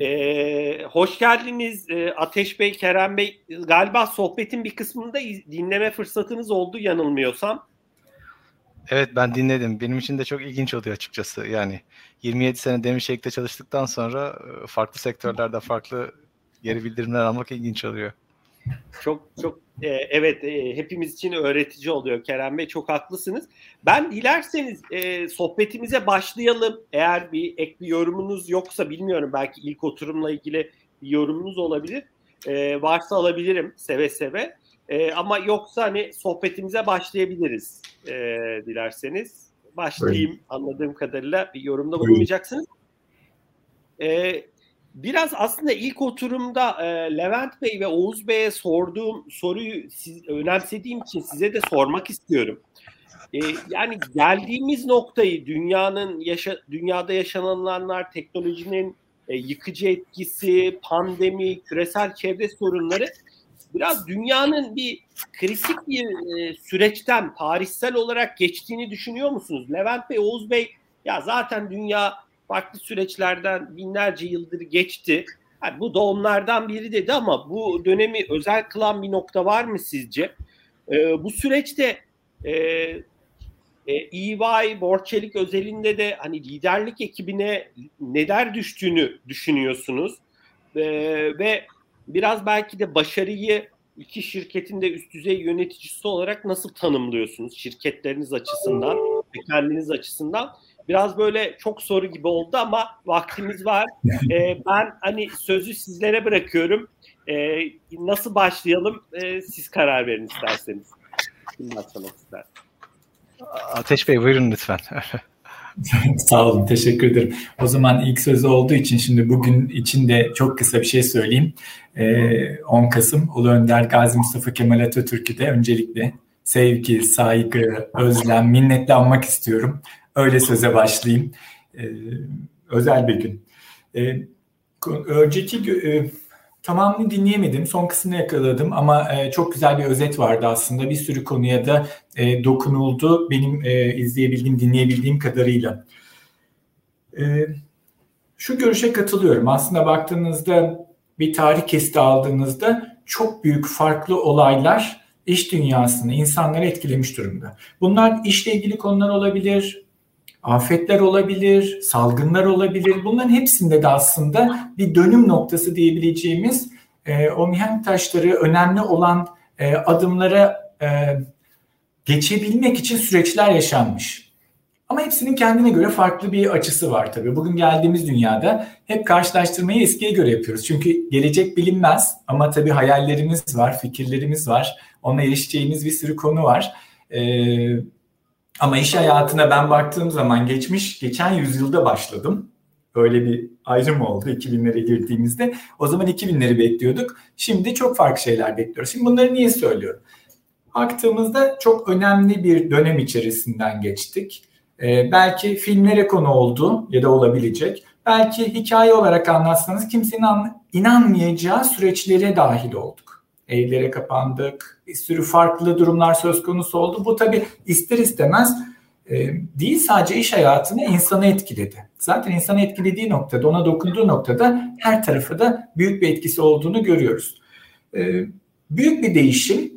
Ee, hoş geldiniz ee, Ateş Bey, Kerem Bey. Galiba sohbetin bir kısmında dinleme fırsatınız oldu yanılmıyorsam. Evet ben dinledim. Benim için de çok ilginç oluyor açıkçası. Yani 27 sene demir çelikte çalıştıktan sonra farklı sektörlerde farklı geri bildirimler almak ilginç oluyor. Çok çok e, evet e, hepimiz için öğretici oluyor Kerem Bey çok haklısınız. Ben dilerseniz e, sohbetimize başlayalım. Eğer bir ek bir yorumunuz yoksa bilmiyorum belki ilk oturumla ilgili bir yorumunuz olabilir. E, varsa alabilirim seve seve. E, ama yoksa hani sohbetimize başlayabiliriz e, dilerseniz. Başlayayım Buyurun. anladığım kadarıyla bir yorumda bulunmayacaksınız. E, Biraz aslında ilk oturumda e, Levent Bey ve Oğuz Bey'e sorduğum soruyu siz, önemsediğim için size de sormak istiyorum. E, yani geldiğimiz noktayı dünyanın yaşa, dünyada yaşananlar, teknolojinin e, yıkıcı etkisi, pandemi, küresel çevre sorunları biraz dünyanın bir kritik bir e, süreçten tarihsel olarak geçtiğini düşünüyor musunuz? Levent Bey, Oğuz Bey ya zaten dünya farklı süreçlerden binlerce yıldır geçti. Yani bu da onlardan biri dedi ama bu dönemi özel kılan bir nokta var mı sizce? Ee, bu süreçte e, e, EY, Borçelik özelinde de hani liderlik ekibine neler düştüğünü düşünüyorsunuz? Ee, ve biraz belki de başarıyı iki şirketin de üst düzey yöneticisi olarak nasıl tanımlıyorsunuz şirketleriniz açısından ve kendiniz açısından? Biraz böyle çok soru gibi oldu ama vaktimiz var. Ee, ben hani sözü sizlere bırakıyorum. Ee, nasıl başlayalım? Ee, siz karar verin isterseniz. Kim başlamak ister? Ateş Bey buyurun lütfen. Sağ olun, teşekkür ederim. O zaman ilk sözü olduğu için şimdi bugün için de çok kısa bir şey söyleyeyim. Ee, 10 Kasım Ulu Önder Gazi Mustafa Kemal Atatürk'ü de öncelikle sevgi, saygı, özlem, minnetle anmak istiyorum. Öyle söze başlayayım. Ee, özel bir gün. Ee, önceki e, tamamını dinleyemedim. Son kısmını yakaladım ama e, çok güzel bir özet vardı aslında. Bir sürü konuya da e, dokunuldu. Benim izleyebildiğim, dinleyebildiğim kadarıyla. E, şu görüşe katılıyorum. Aslında baktığınızda bir tarih kesti aldığınızda çok büyük farklı olaylar iş dünyasını, insanları etkilemiş durumda. Bunlar işle ilgili konular olabilir, afetler olabilir, salgınlar olabilir. Bunların hepsinde de aslında bir dönüm noktası diyebileceğimiz e, o mihenk taşları önemli olan e, adımlara e, geçebilmek için süreçler yaşanmış. Ama hepsinin kendine göre farklı bir açısı var tabii. Bugün geldiğimiz dünyada hep karşılaştırmayı eskiye göre yapıyoruz. Çünkü gelecek bilinmez ama tabii hayallerimiz var, fikirlerimiz var. Ona erişeceğimiz bir sürü konu var. Ee, ama iş hayatına ben baktığım zaman geçmiş, geçen yüzyılda başladım. Öyle bir ayrım oldu 2000'lere girdiğimizde. O zaman 2000'leri bekliyorduk. Şimdi çok farklı şeyler bekliyoruz. Şimdi bunları niye söylüyorum? Baktığımızda çok önemli bir dönem içerisinden geçtik. Ee, belki filmlere konu oldu ya da olabilecek. Belki hikaye olarak anlatsanız kimsenin inanmayacağı süreçlere dahil olduk evlere kapandık. Bir sürü farklı durumlar söz konusu oldu. Bu tabii ister istemez e, değil sadece iş hayatını insanı etkiledi. Zaten insanı etkilediği noktada, ona dokunduğu noktada her tarafı da büyük bir etkisi olduğunu görüyoruz. E, büyük bir değişim,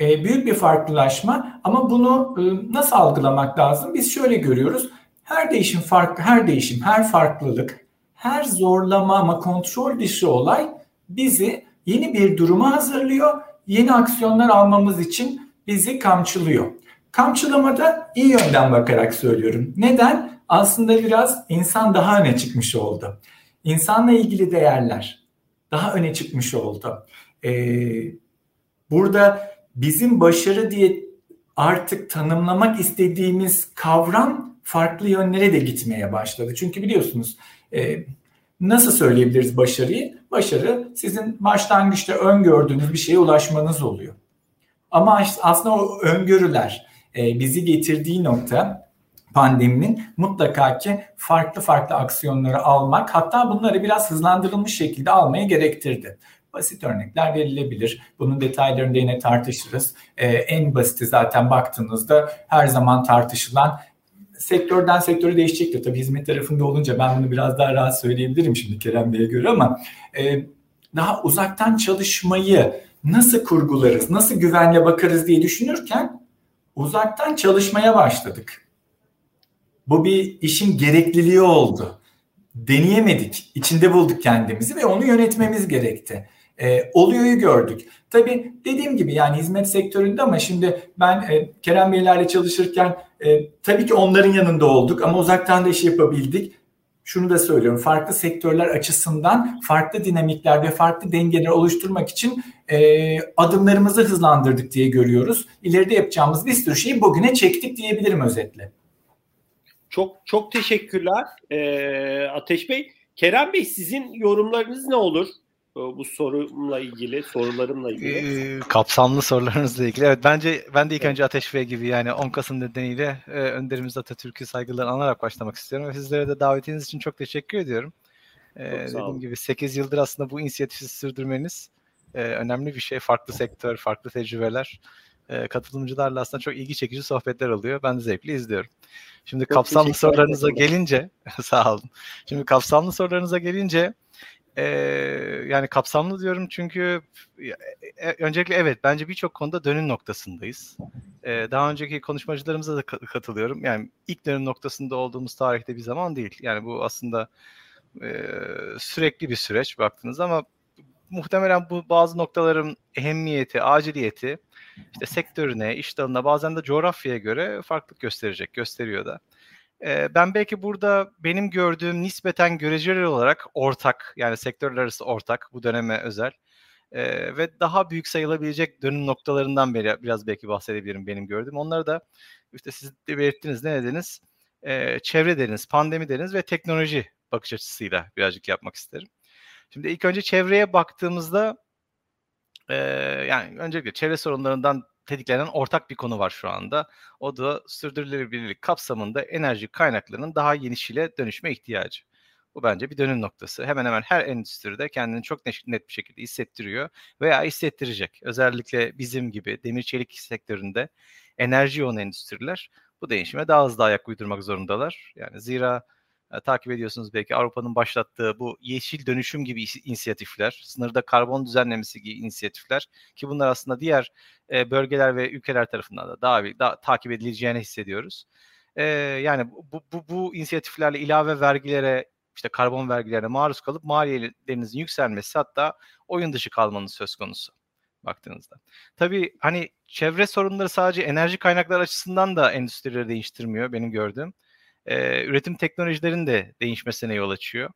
e, büyük bir farklılaşma ama bunu nasıl algılamak lazım? Biz şöyle görüyoruz. Her değişim farklı, her değişim, her farklılık, her zorlama ama kontrol dışı olay bizi yeni bir duruma hazırlıyor. Yeni aksiyonlar almamız için bizi kamçılıyor. Kamçılamada iyi yönden bakarak söylüyorum. Neden? Aslında biraz insan daha öne çıkmış oldu. İnsanla ilgili değerler daha öne çıkmış oldu. Ee, burada bizim başarı diye artık tanımlamak istediğimiz kavram farklı yönlere de gitmeye başladı. Çünkü biliyorsunuz e, Nasıl söyleyebiliriz başarıyı? Başarı sizin başlangıçta öngördüğünüz bir şeye ulaşmanız oluyor. Ama aslında o öngörüler e, bizi getirdiği nokta pandeminin mutlaka ki farklı farklı aksiyonları almak hatta bunları biraz hızlandırılmış şekilde almaya gerektirdi. Basit örnekler verilebilir. Bunun detaylarını da yine tartışırız. Ee, en basiti zaten baktığınızda her zaman tartışılan sektörden sektöre değişecektir. Tabii hizmet tarafında olunca ben bunu biraz daha rahat söyleyebilirim şimdi Kerem Bey'e göre ama e, daha uzaktan çalışmayı nasıl kurgularız, nasıl güvenle bakarız diye düşünürken uzaktan çalışmaya başladık. Bu bir işin gerekliliği oldu. Deneyemedik, içinde bulduk kendimizi ve onu yönetmemiz gerekti. E, oluyor'yu gördük. Tabii dediğim gibi yani hizmet sektöründe ama şimdi ben e, Kerem Beylerle çalışırken e, tabii ki onların yanında olduk ama uzaktan da iş yapabildik. Şunu da söylüyorum farklı sektörler açısından farklı dinamikler ve farklı dengeler oluşturmak için e, adımlarımızı hızlandırdık diye görüyoruz. İleride yapacağımız bir sürü şeyi bugüne çektik diyebilirim özetle. Çok çok teşekkürler ee, Ateş Bey. Kerem Bey sizin yorumlarınız ne olur? Bu sorumla ilgili, sorularımla ilgili. Ee, kapsamlı sorularınızla ilgili. Evet bence ben de ilk önce Ateş Bey gibi yani 10 Kasım nedeniyle e, önderimiz Atatürk'ü saygılar anarak başlamak istiyorum. Ve sizlere de davetiniz için çok teşekkür ediyorum. Ee, dediğim olun. gibi 8 yıldır aslında bu inisiyatifi sürdürmeniz e, önemli bir şey. Farklı sektör, farklı tecrübeler. E, katılımcılarla aslında çok ilgi çekici sohbetler oluyor. Ben de zevkle izliyorum. Şimdi çok kapsamlı sorularınıza gelince sağ olun. Şimdi kapsamlı sorularınıza gelince e, yani kapsamlı diyorum çünkü e, öncelikle evet bence birçok konuda dönüm noktasındayız. E, daha önceki konuşmacılarımıza da katılıyorum. Yani ilk dönüm noktasında olduğumuz tarihte bir zaman değil. Yani bu aslında e, sürekli bir süreç baktınız ama muhtemelen bu bazı noktaların ehemmiyeti, aciliyeti işte sektörüne, iş dalına bazen de coğrafyaya göre farklılık gösterecek, gösteriyor da ben belki burada benim gördüğüm nispeten göreceli olarak ortak yani sektörler arası ortak bu döneme özel e, ve daha büyük sayılabilecek dönüm noktalarından beri biraz belki bahsedebilirim benim gördüğüm. Onları da işte siz de belirttiniz ne dediniz? E, çevre dediniz, pandemi dediniz ve teknoloji bakış açısıyla birazcık yapmak isterim. Şimdi ilk önce çevreye baktığımızda e, yani öncelikle çevre sorunlarından tetiklenen ortak bir konu var şu anda. O da sürdürülebilirlik kapsamında enerji kaynaklarının daha genişiyle dönüşme ihtiyacı. Bu bence bir dönüm noktası. Hemen hemen her endüstride kendini çok net bir şekilde hissettiriyor veya hissettirecek. Özellikle bizim gibi demir çelik sektöründe enerji yoğun endüstriler bu değişime daha hızlı ayak uydurmak zorundalar. Yani zira e, takip ediyorsunuz belki Avrupa'nın başlattığı bu yeşil dönüşüm gibi inisiyatifler, sınırda karbon düzenlemesi gibi inisiyatifler ki bunlar aslında diğer e, bölgeler ve ülkeler tarafından da daha, daha takip edileceğini hissediyoruz. E, yani bu, bu, bu inisiyatiflerle ilave vergilere işte karbon vergilerine maruz kalıp maliyetlerinizin yükselmesi hatta oyun dışı kalmanız söz konusu baktığınızda. Tabii hani çevre sorunları sadece enerji kaynakları açısından da endüstrileri değiştirmiyor benim gördüğüm e, üretim teknolojilerin de değişmesine yol açıyor.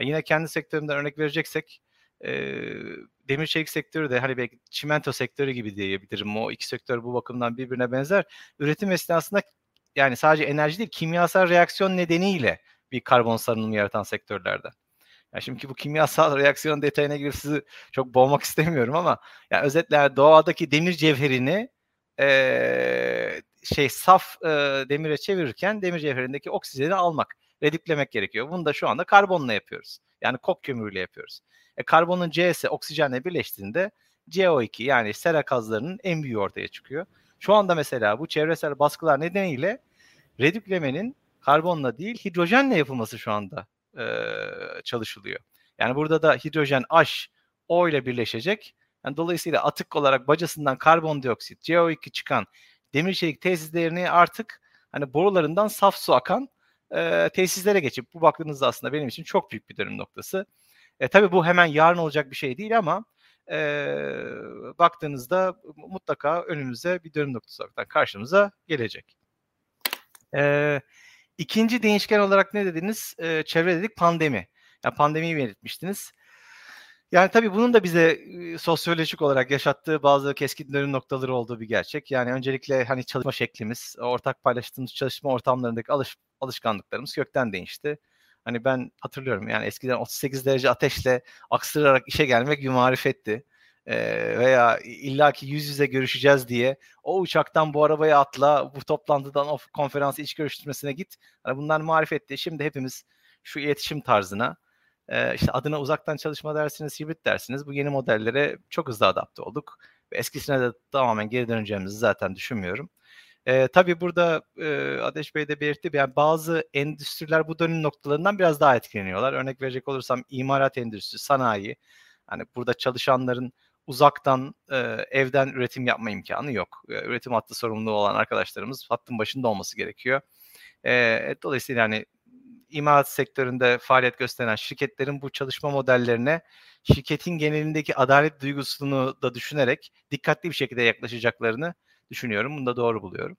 Yani yine kendi sektörümden örnek vereceksek e, demir çelik sektörü de hani belki çimento sektörü gibi diyebilirim. O iki sektör bu bakımdan birbirine benzer. Üretim esnasında yani sadece enerji değil kimyasal reaksiyon nedeniyle bir karbon salınımı yaratan sektörlerde. Yani şimdi bu kimyasal reaksiyon detayına girip sizi çok boğmak istemiyorum ama yani özetle doğadaki demir cevherini e, şey saf e, demire çevirirken demir cevherindeki oksijeni almak, redüklemek gerekiyor. Bunu da şu anda karbonla yapıyoruz. Yani kok kömürüyle yapıyoruz. E, karbonun C'si oksijenle birleştiğinde CO2 yani sera gazlarının en büyüğü ortaya çıkıyor. Şu anda mesela bu çevresel baskılar nedeniyle redüklemenin karbonla değil hidrojenle yapılması şu anda e, çalışılıyor. Yani burada da hidrojen H O ile birleşecek. Yani dolayısıyla atık olarak bacasından karbondioksit, CO2 çıkan demir çelik tesislerini artık hani borularından saf su akan e, tesislere geçip bu baktığınızda aslında benim için çok büyük bir dönüm noktası. E, tabii bu hemen yarın olacak bir şey değil ama e, baktığınızda mutlaka önümüze bir dönüm noktası olarak karşımıza gelecek. E, ikinci değişken olarak ne dediniz? E, çevre dedik pandemi. Yani pandemiyi belirtmiştiniz. Yani tabii bunun da bize sosyolojik olarak yaşattığı bazı keskin dönüm noktaları olduğu bir gerçek. Yani öncelikle hani çalışma şeklimiz, ortak paylaştığımız çalışma ortamlarındaki alış, alışkanlıklarımız kökten değişti. Hani ben hatırlıyorum yani eskiden 38 derece ateşle aksırarak işe gelmek bir marifetti. Ee, veya illaki yüz yüze görüşeceğiz diye o uçaktan bu arabaya atla, bu toplantıdan o konferansı iç görüştürmesine git. Hani bunlar marifetti. Şimdi hepimiz şu iletişim tarzına e, işte adına uzaktan çalışma dersiniz, hibrit dersiniz. Bu yeni modellere çok hızlı adapte olduk. Ve eskisine de tamamen geri döneceğimizi zaten düşünmüyorum. E, tabii burada e, Ateş Bey de belirtti. Yani bazı endüstriler bu dönüm noktalarından biraz daha etkileniyorlar. Örnek verecek olursam imalat endüstrisi, sanayi. Hani burada çalışanların uzaktan e, evden üretim yapma imkanı yok. E, üretim hattı sorumluluğu olan arkadaşlarımız hattın başında olması gerekiyor. E, dolayısıyla yani imalat sektöründe faaliyet gösteren şirketlerin bu çalışma modellerine şirketin genelindeki adalet duygusunu da düşünerek dikkatli bir şekilde yaklaşacaklarını düşünüyorum. Bunu da doğru buluyorum.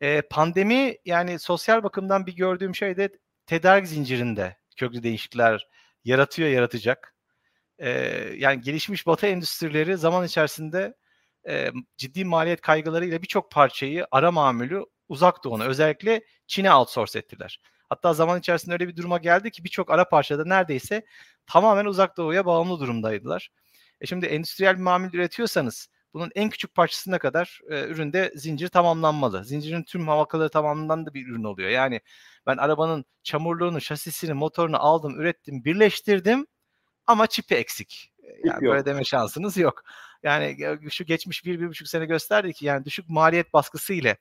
E, pandemi yani sosyal bakımdan bir gördüğüm şey de tedarik zincirinde köklü değişiklikler yaratıyor, yaratacak. E, yani gelişmiş batı endüstrileri zaman içerisinde e, ciddi maliyet kaygılarıyla birçok parçayı ara mamülü uzak doğuna özellikle Çin'e outsource ettiler. Hatta zaman içerisinde öyle bir duruma geldi ki birçok ara parçada neredeyse tamamen uzak doğuya bağımlı durumdaydılar. E şimdi endüstriyel bir mamul üretiyorsanız bunun en küçük parçasına kadar e, üründe zincir tamamlanmalı. Zincirin tüm halkaları tamamlanan da bir ürün oluyor. Yani ben arabanın çamurluğunu, şasisini, motorunu aldım, ürettim, birleştirdim ama çipi eksik. Yani böyle deme şansınız yok. Yani şu geçmiş bir, bir buçuk sene gösterdi ki yani düşük maliyet baskısı ile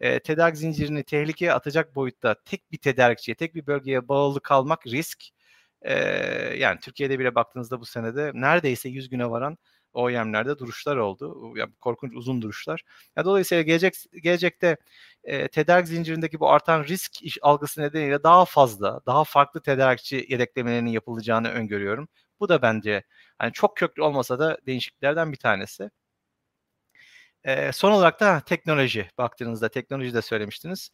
e, tedarik zincirini tehlikeye atacak boyutta tek bir tedarikçiye, tek bir bölgeye bağlı kalmak risk. E, yani Türkiye'de bile baktığınızda bu senede neredeyse 100 güne varan OEM'lerde duruşlar oldu. Yani korkunç uzun duruşlar. Ya dolayısıyla gelecek gelecekte e, tedarik zincirindeki bu artan risk iş algısı nedeniyle daha fazla, daha farklı tedarikçi yedeklemelerinin yapılacağını öngörüyorum. Bu da bence hani çok köklü olmasa da değişikliklerden bir tanesi. Son olarak da teknoloji baktığınızda teknoloji de söylemiştiniz.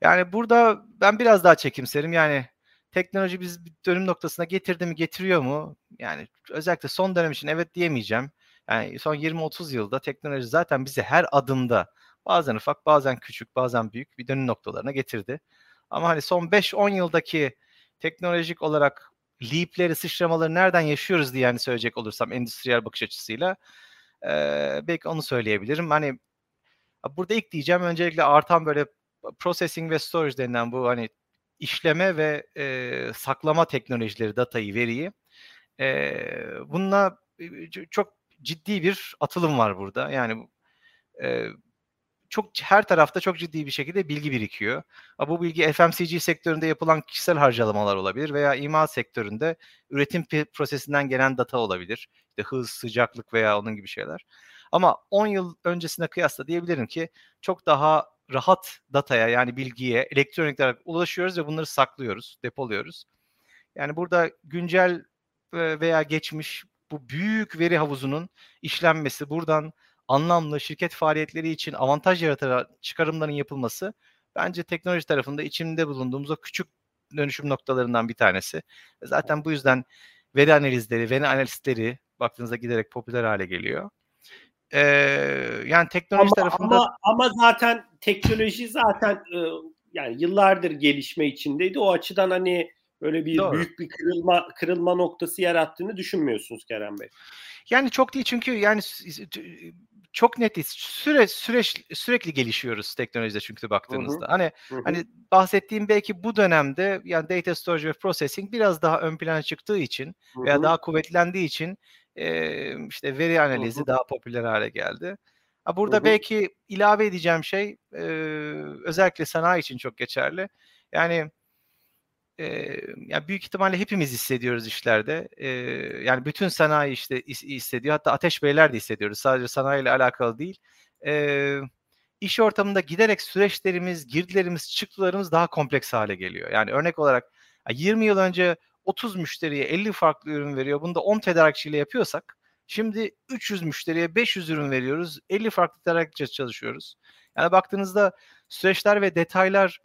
Yani burada ben biraz daha çekimserim. Yani teknoloji biz dönüm noktasına getirdi mi getiriyor mu? Yani özellikle son dönem için evet diyemeyeceğim. Yani son 20-30 yılda teknoloji zaten bizi her adımda bazen ufak bazen küçük bazen büyük bir dönüm noktalarına getirdi. Ama hani son 5-10 yıldaki teknolojik olarak leapleri, sıçramaları nereden yaşıyoruz diye yani söyleyecek olursam endüstriyel bakış açısıyla e, belki onu söyleyebilirim. Hani burada ilk diyeceğim öncelikle artan böyle processing ve storage denilen bu hani işleme ve e, saklama teknolojileri, datayı, veriyi. E, bununla çok ciddi bir atılım var burada. Yani e, çok her tarafta çok ciddi bir şekilde bilgi birikiyor. Bu bilgi FMCG sektöründe yapılan kişisel harcamalar olabilir veya imal sektöründe üretim prosesinden gelen data olabilir. İşte hız, sıcaklık veya onun gibi şeyler. Ama 10 yıl öncesine kıyasla diyebilirim ki çok daha rahat dataya yani bilgiye elektronik olarak ulaşıyoruz ve bunları saklıyoruz, depoluyoruz. Yani burada güncel veya geçmiş bu büyük veri havuzunun işlenmesi, buradan anlamlı şirket faaliyetleri için avantaj yaratan çıkarımların yapılması bence teknoloji tarafında içinde bulunduğumuz o küçük dönüşüm noktalarından bir tanesi. Zaten bu yüzden veri analizleri, veri analistleri baktığınızda giderek popüler hale geliyor. Ee, yani teknoloji ama, tarafında ama, ama zaten teknoloji zaten e, yani yıllardır gelişme içindeydi. O açıdan hani böyle bir Doğru. büyük bir kırılma kırılma noktası yarattığını düşünmüyorsunuz Kerem Bey. Yani çok değil çünkü yani çok netiz. Süre süreç sürekli gelişiyoruz teknolojide çünkü baktığınızda. Hı hı. Hani hı hı. hani bahsettiğim belki bu dönemde yani data storage ve processing biraz daha ön plana çıktığı için hı hı. veya daha kuvvetlendiği için e, işte veri analizi hı hı. daha popüler hale geldi. Ha burada hı hı. belki ilave edeceğim şey e, özellikle sanayi için çok geçerli. Yani e, yani büyük ihtimalle hepimiz hissediyoruz işlerde. E, yani bütün sanayi işte hissediyor. Hatta Ateş Beyler de hissediyoruz. Sadece sanayiyle alakalı değil. E, iş ortamında giderek süreçlerimiz, girdilerimiz, çıktılarımız daha kompleks hale geliyor. Yani örnek olarak 20 yıl önce 30 müşteriye 50 farklı ürün veriyor. Bunu da 10 tedarikçiyle yapıyorsak şimdi 300 müşteriye 500 ürün veriyoruz. 50 farklı tedarikçi çalışıyoruz. Yani baktığınızda süreçler ve detaylar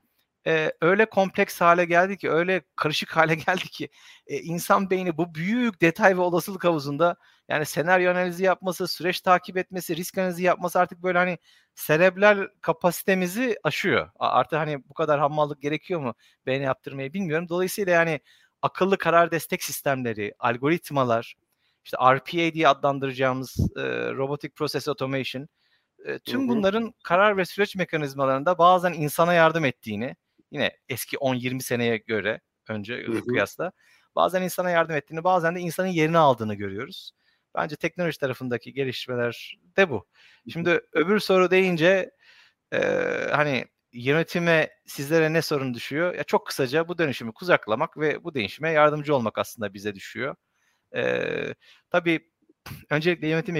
e, öyle kompleks hale geldi ki, öyle karışık hale geldi ki e, insan beyni bu büyük detay ve olasılık havuzunda yani senaryo analizi yapması, süreç takip etmesi, risk analizi yapması artık böyle hani serebral kapasitemizi aşıyor. Artık hani bu kadar hammallık gerekiyor mu beyni yaptırmayı bilmiyorum. Dolayısıyla yani akıllı karar destek sistemleri, algoritmalar, işte RPA diye adlandıracağımız e, Robotic Process Automation, e, tüm bunların karar ve süreç mekanizmalarında bazen insana yardım ettiğini, yine eski 10-20 seneye göre önce hı hı. kıyasla bazen insana yardım ettiğini bazen de insanın yerini aldığını görüyoruz. Bence teknoloji tarafındaki gelişmeler de bu. Şimdi öbür soru deyince e, hani yönetime sizlere ne sorun düşüyor? Ya çok kısaca bu dönüşümü kucaklamak ve bu değişime yardımcı olmak aslında bize düşüyor. E, tabii öncelikle yönetim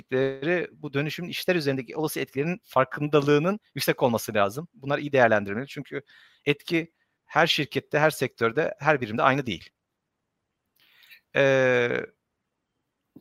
ekipleri bu dönüşümün işler üzerindeki olası etkilerinin farkındalığının yüksek olması lazım. Bunlar iyi değerlendirmeli. Çünkü etki her şirkette, her sektörde, her birimde aynı değil. Ee,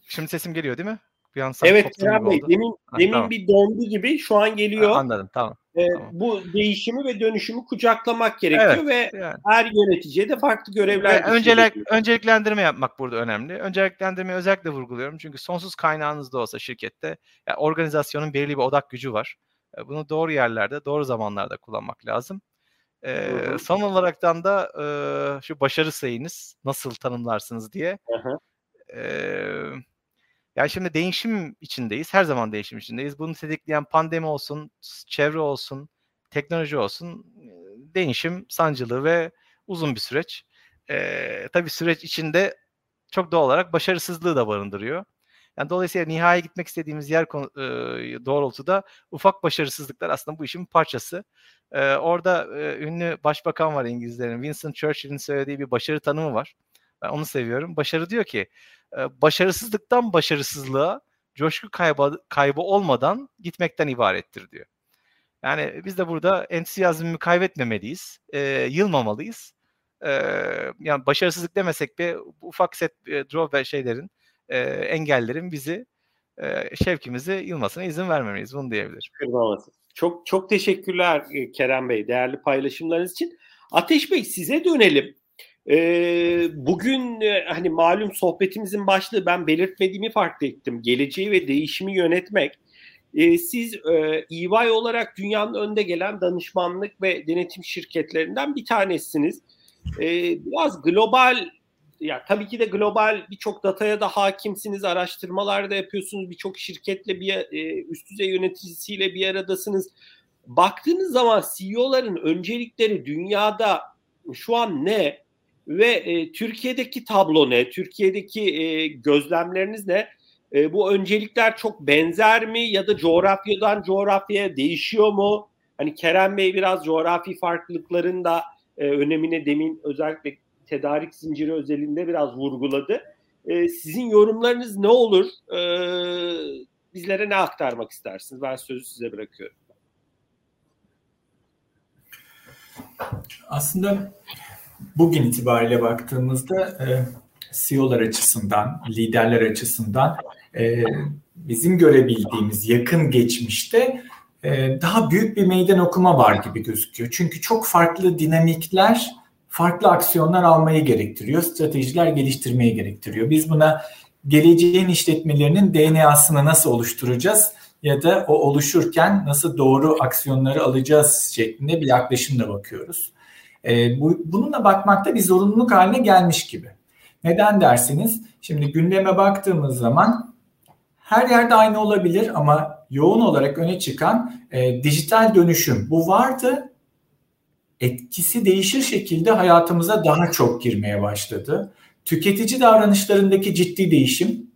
şimdi sesim geliyor değil mi? Bir an evet Kerem Bey demin, ha, demin tamam. bir dondu gibi şu an geliyor. Ha, anladım tamam. Ee, tamam. Bu değişimi ve dönüşümü kucaklamak gerekiyor evet, ve yani. her yöneticiye de farklı görevler öncelik, Önceliklendirme yapmak burada önemli. Önceliklendirmeyi özellikle vurguluyorum çünkü sonsuz kaynağınız da olsa şirkette yani organizasyonun belirli bir odak gücü var. E, bunu doğru yerlerde, doğru zamanlarda kullanmak lazım. Ee, son olaraktan da e, şu başarı sayınız nasıl tanımlarsınız diye. Hı hı. Ee, yani şimdi değişim içindeyiz. Her zaman değişim içindeyiz. Bunu tetikleyen pandemi olsun, çevre olsun, teknoloji olsun. Değişim sancılı ve uzun bir süreç. Ee, tabii süreç içinde çok doğal olarak başarısızlığı da barındırıyor. Yani dolayısıyla nihai gitmek istediğimiz yer e, doğrultuda ufak başarısızlıklar aslında bu işin parçası. E, orada e, ünlü başbakan var İngilizlerin. Winston Churchill'in söylediği bir başarı tanımı var. Ben onu seviyorum. Başarı diyor ki başarısızlıktan başarısızlığa coşku kaybı, kaybı olmadan gitmekten ibarettir diyor. Yani biz de burada entüsiyazmımı kaybetmemeliyiz, e, yılmamalıyız. E, yani başarısızlık demesek de ufak set e, drawback şeylerin, e, engellerin bizi e, şevkimizi yılmasına izin vermemeliyiz. Bunu. Kırmaması. Çok çok teşekkürler Kerem Bey değerli paylaşımlarınız için. Ateş Bey size dönelim. Ee, bugün e, hani malum sohbetimizin başlığı ben belirtmediğimi fark ettim. Geleceği ve değişimi yönetmek. Ee, siz e, EY olarak dünyanın önde gelen danışmanlık ve denetim şirketlerinden bir tanesiniz. Ee, biraz global ya tabii ki de global birçok dataya da hakimsiniz, araştırmalar da yapıyorsunuz, birçok şirketle bir e, üst düzey yöneticisiyle bir aradasınız. Baktığınız zaman CEO'ların öncelikleri dünyada şu an ne? Ve e, Türkiye'deki tablo ne? Türkiye'deki e, gözlemleriniz ne? E, bu öncelikler çok benzer mi ya da coğrafyadan coğrafyaya değişiyor mu? Hani Kerem Bey biraz coğrafi farklılıkların da e, önemine demin özellikle tedarik zinciri özelinde biraz vurguladı. E, sizin yorumlarınız ne olur? E, bizlere ne aktarmak istersiniz? Ben sözü size bırakıyorum. Aslında bugün itibariyle baktığımızda e, CEO'lar açısından, liderler açısından e, bizim görebildiğimiz yakın geçmişte e, daha büyük bir meydan okuma var gibi gözüküyor. Çünkü çok farklı dinamikler, farklı aksiyonlar almayı gerektiriyor, stratejiler geliştirmeyi gerektiriyor. Biz buna geleceğin işletmelerinin DNA'sını nasıl oluşturacağız ya da o oluşurken nasıl doğru aksiyonları alacağız şeklinde bir yaklaşımla bakıyoruz. E, bu, bununla bakmakta bir zorunluluk haline gelmiş gibi. Neden dersiniz? Şimdi gündeme baktığımız zaman her yerde aynı olabilir ama yoğun olarak öne çıkan e, dijital dönüşüm. Bu vardı. Etkisi değişir şekilde hayatımıza daha çok girmeye başladı. Tüketici davranışlarındaki ciddi değişim.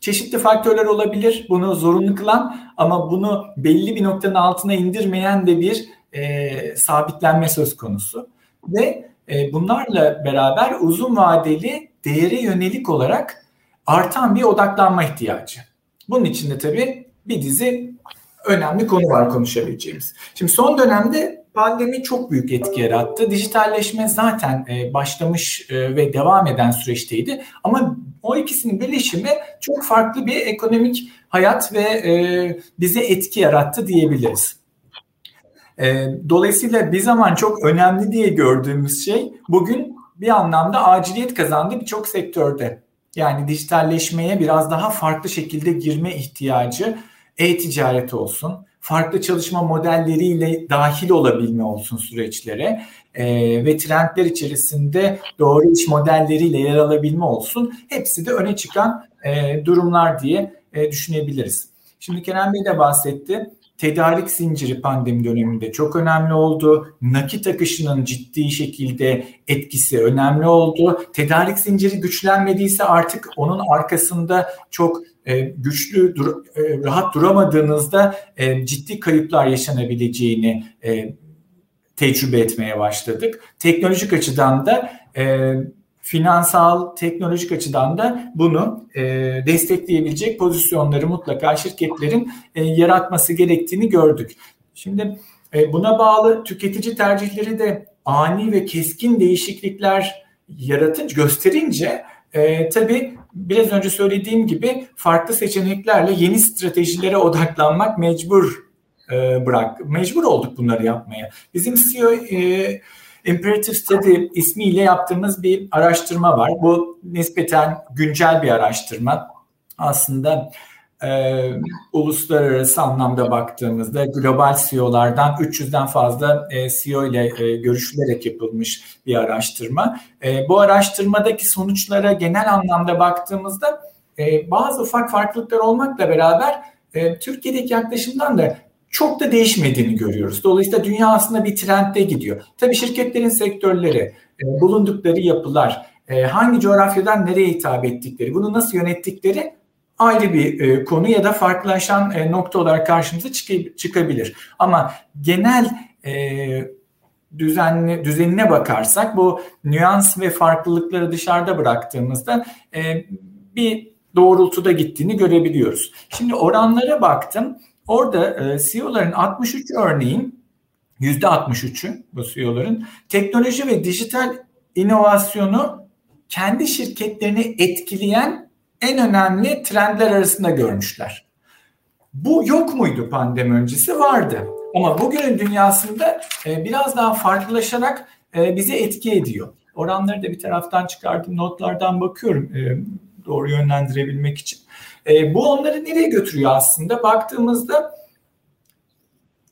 Çeşitli faktörler olabilir bunu zorunlu kılan ama bunu belli bir noktanın altına indirmeyen de bir e, sabitlenme söz konusu ve e, bunlarla beraber uzun vadeli değere yönelik olarak artan bir odaklanma ihtiyacı. Bunun içinde tabii bir dizi önemli konu var konuşabileceğimiz. Şimdi son dönemde pandemi çok büyük etki yarattı. Dijitalleşme zaten e, başlamış e, ve devam eden süreçteydi. Ama o ikisinin birleşimi çok farklı bir ekonomik hayat ve e, bize etki yarattı diyebiliriz. E, dolayısıyla bir zaman çok önemli diye gördüğümüz şey bugün bir anlamda aciliyet kazandı birçok sektörde. Yani dijitalleşmeye biraz daha farklı şekilde girme ihtiyacı e-ticaret olsun, farklı çalışma modelleriyle dahil olabilme olsun süreçlere e, ve trendler içerisinde doğru iş modelleriyle yer alabilme olsun. Hepsi de öne çıkan e, durumlar diye e, düşünebiliriz. Şimdi Kerem Bey de bahsetti tedarik zinciri pandemi döneminde çok önemli oldu. Nakit akışının ciddi şekilde etkisi önemli oldu. Tedarik zinciri güçlenmediyse artık onun arkasında çok e, güçlü, e, rahat duramadığınızda e, ciddi kayıplar yaşanabileceğini tecrübe etmeye başladık. Teknolojik açıdan da finansal, teknolojik açıdan da bunu e, destekleyebilecek pozisyonları mutlaka şirketlerin e, yaratması gerektiğini gördük. Şimdi e, buna bağlı tüketici tercihleri de ani ve keskin değişiklikler yaratınca, gösterince e, tabii biraz önce söylediğim gibi farklı seçeneklerle yeni stratejilere odaklanmak mecbur e, bırak. Mecbur olduk bunları yapmaya. Bizim CEO e, Imperative Study ismiyle yaptığımız bir araştırma var. Bu nispeten güncel bir araştırma. Aslında e, uluslararası anlamda baktığımızda global CEO'lardan 300'den fazla e, CEO ile e, görüşülerek yapılmış bir araştırma. E, bu araştırmadaki sonuçlara genel anlamda baktığımızda e, bazı ufak farklılıklar olmakla beraber e, Türkiye'deki yaklaşımdan da çok da değişmediğini görüyoruz. Dolayısıyla dünya aslında bir trendde gidiyor. Tabii şirketlerin sektörleri, e, bulundukları yapılar, e, hangi coğrafyadan nereye hitap ettikleri, bunu nasıl yönettikleri ayrı bir e, konu ya da farklılaşan nokta olarak karşımıza çıkabilir. Ama genel düzenli düzenine bakarsak bu nüans ve farklılıkları dışarıda bıraktığımızda bir doğrultuda gittiğini görebiliyoruz. Şimdi oranlara baktım. Orada e, CEO'ların 63 örneğin %63'ü bu CEO'ların teknoloji ve dijital inovasyonu kendi şirketlerini etkileyen en önemli trendler arasında görmüşler. Bu yok muydu pandemi öncesi? Vardı. Ama bugünün dünyasında e, biraz daha farklılaşarak e, bize etki ediyor. Oranları da bir taraftan çıkardım, notlardan bakıyorum e, doğru yönlendirebilmek için. E, bu onları nereye götürüyor aslında? Baktığımızda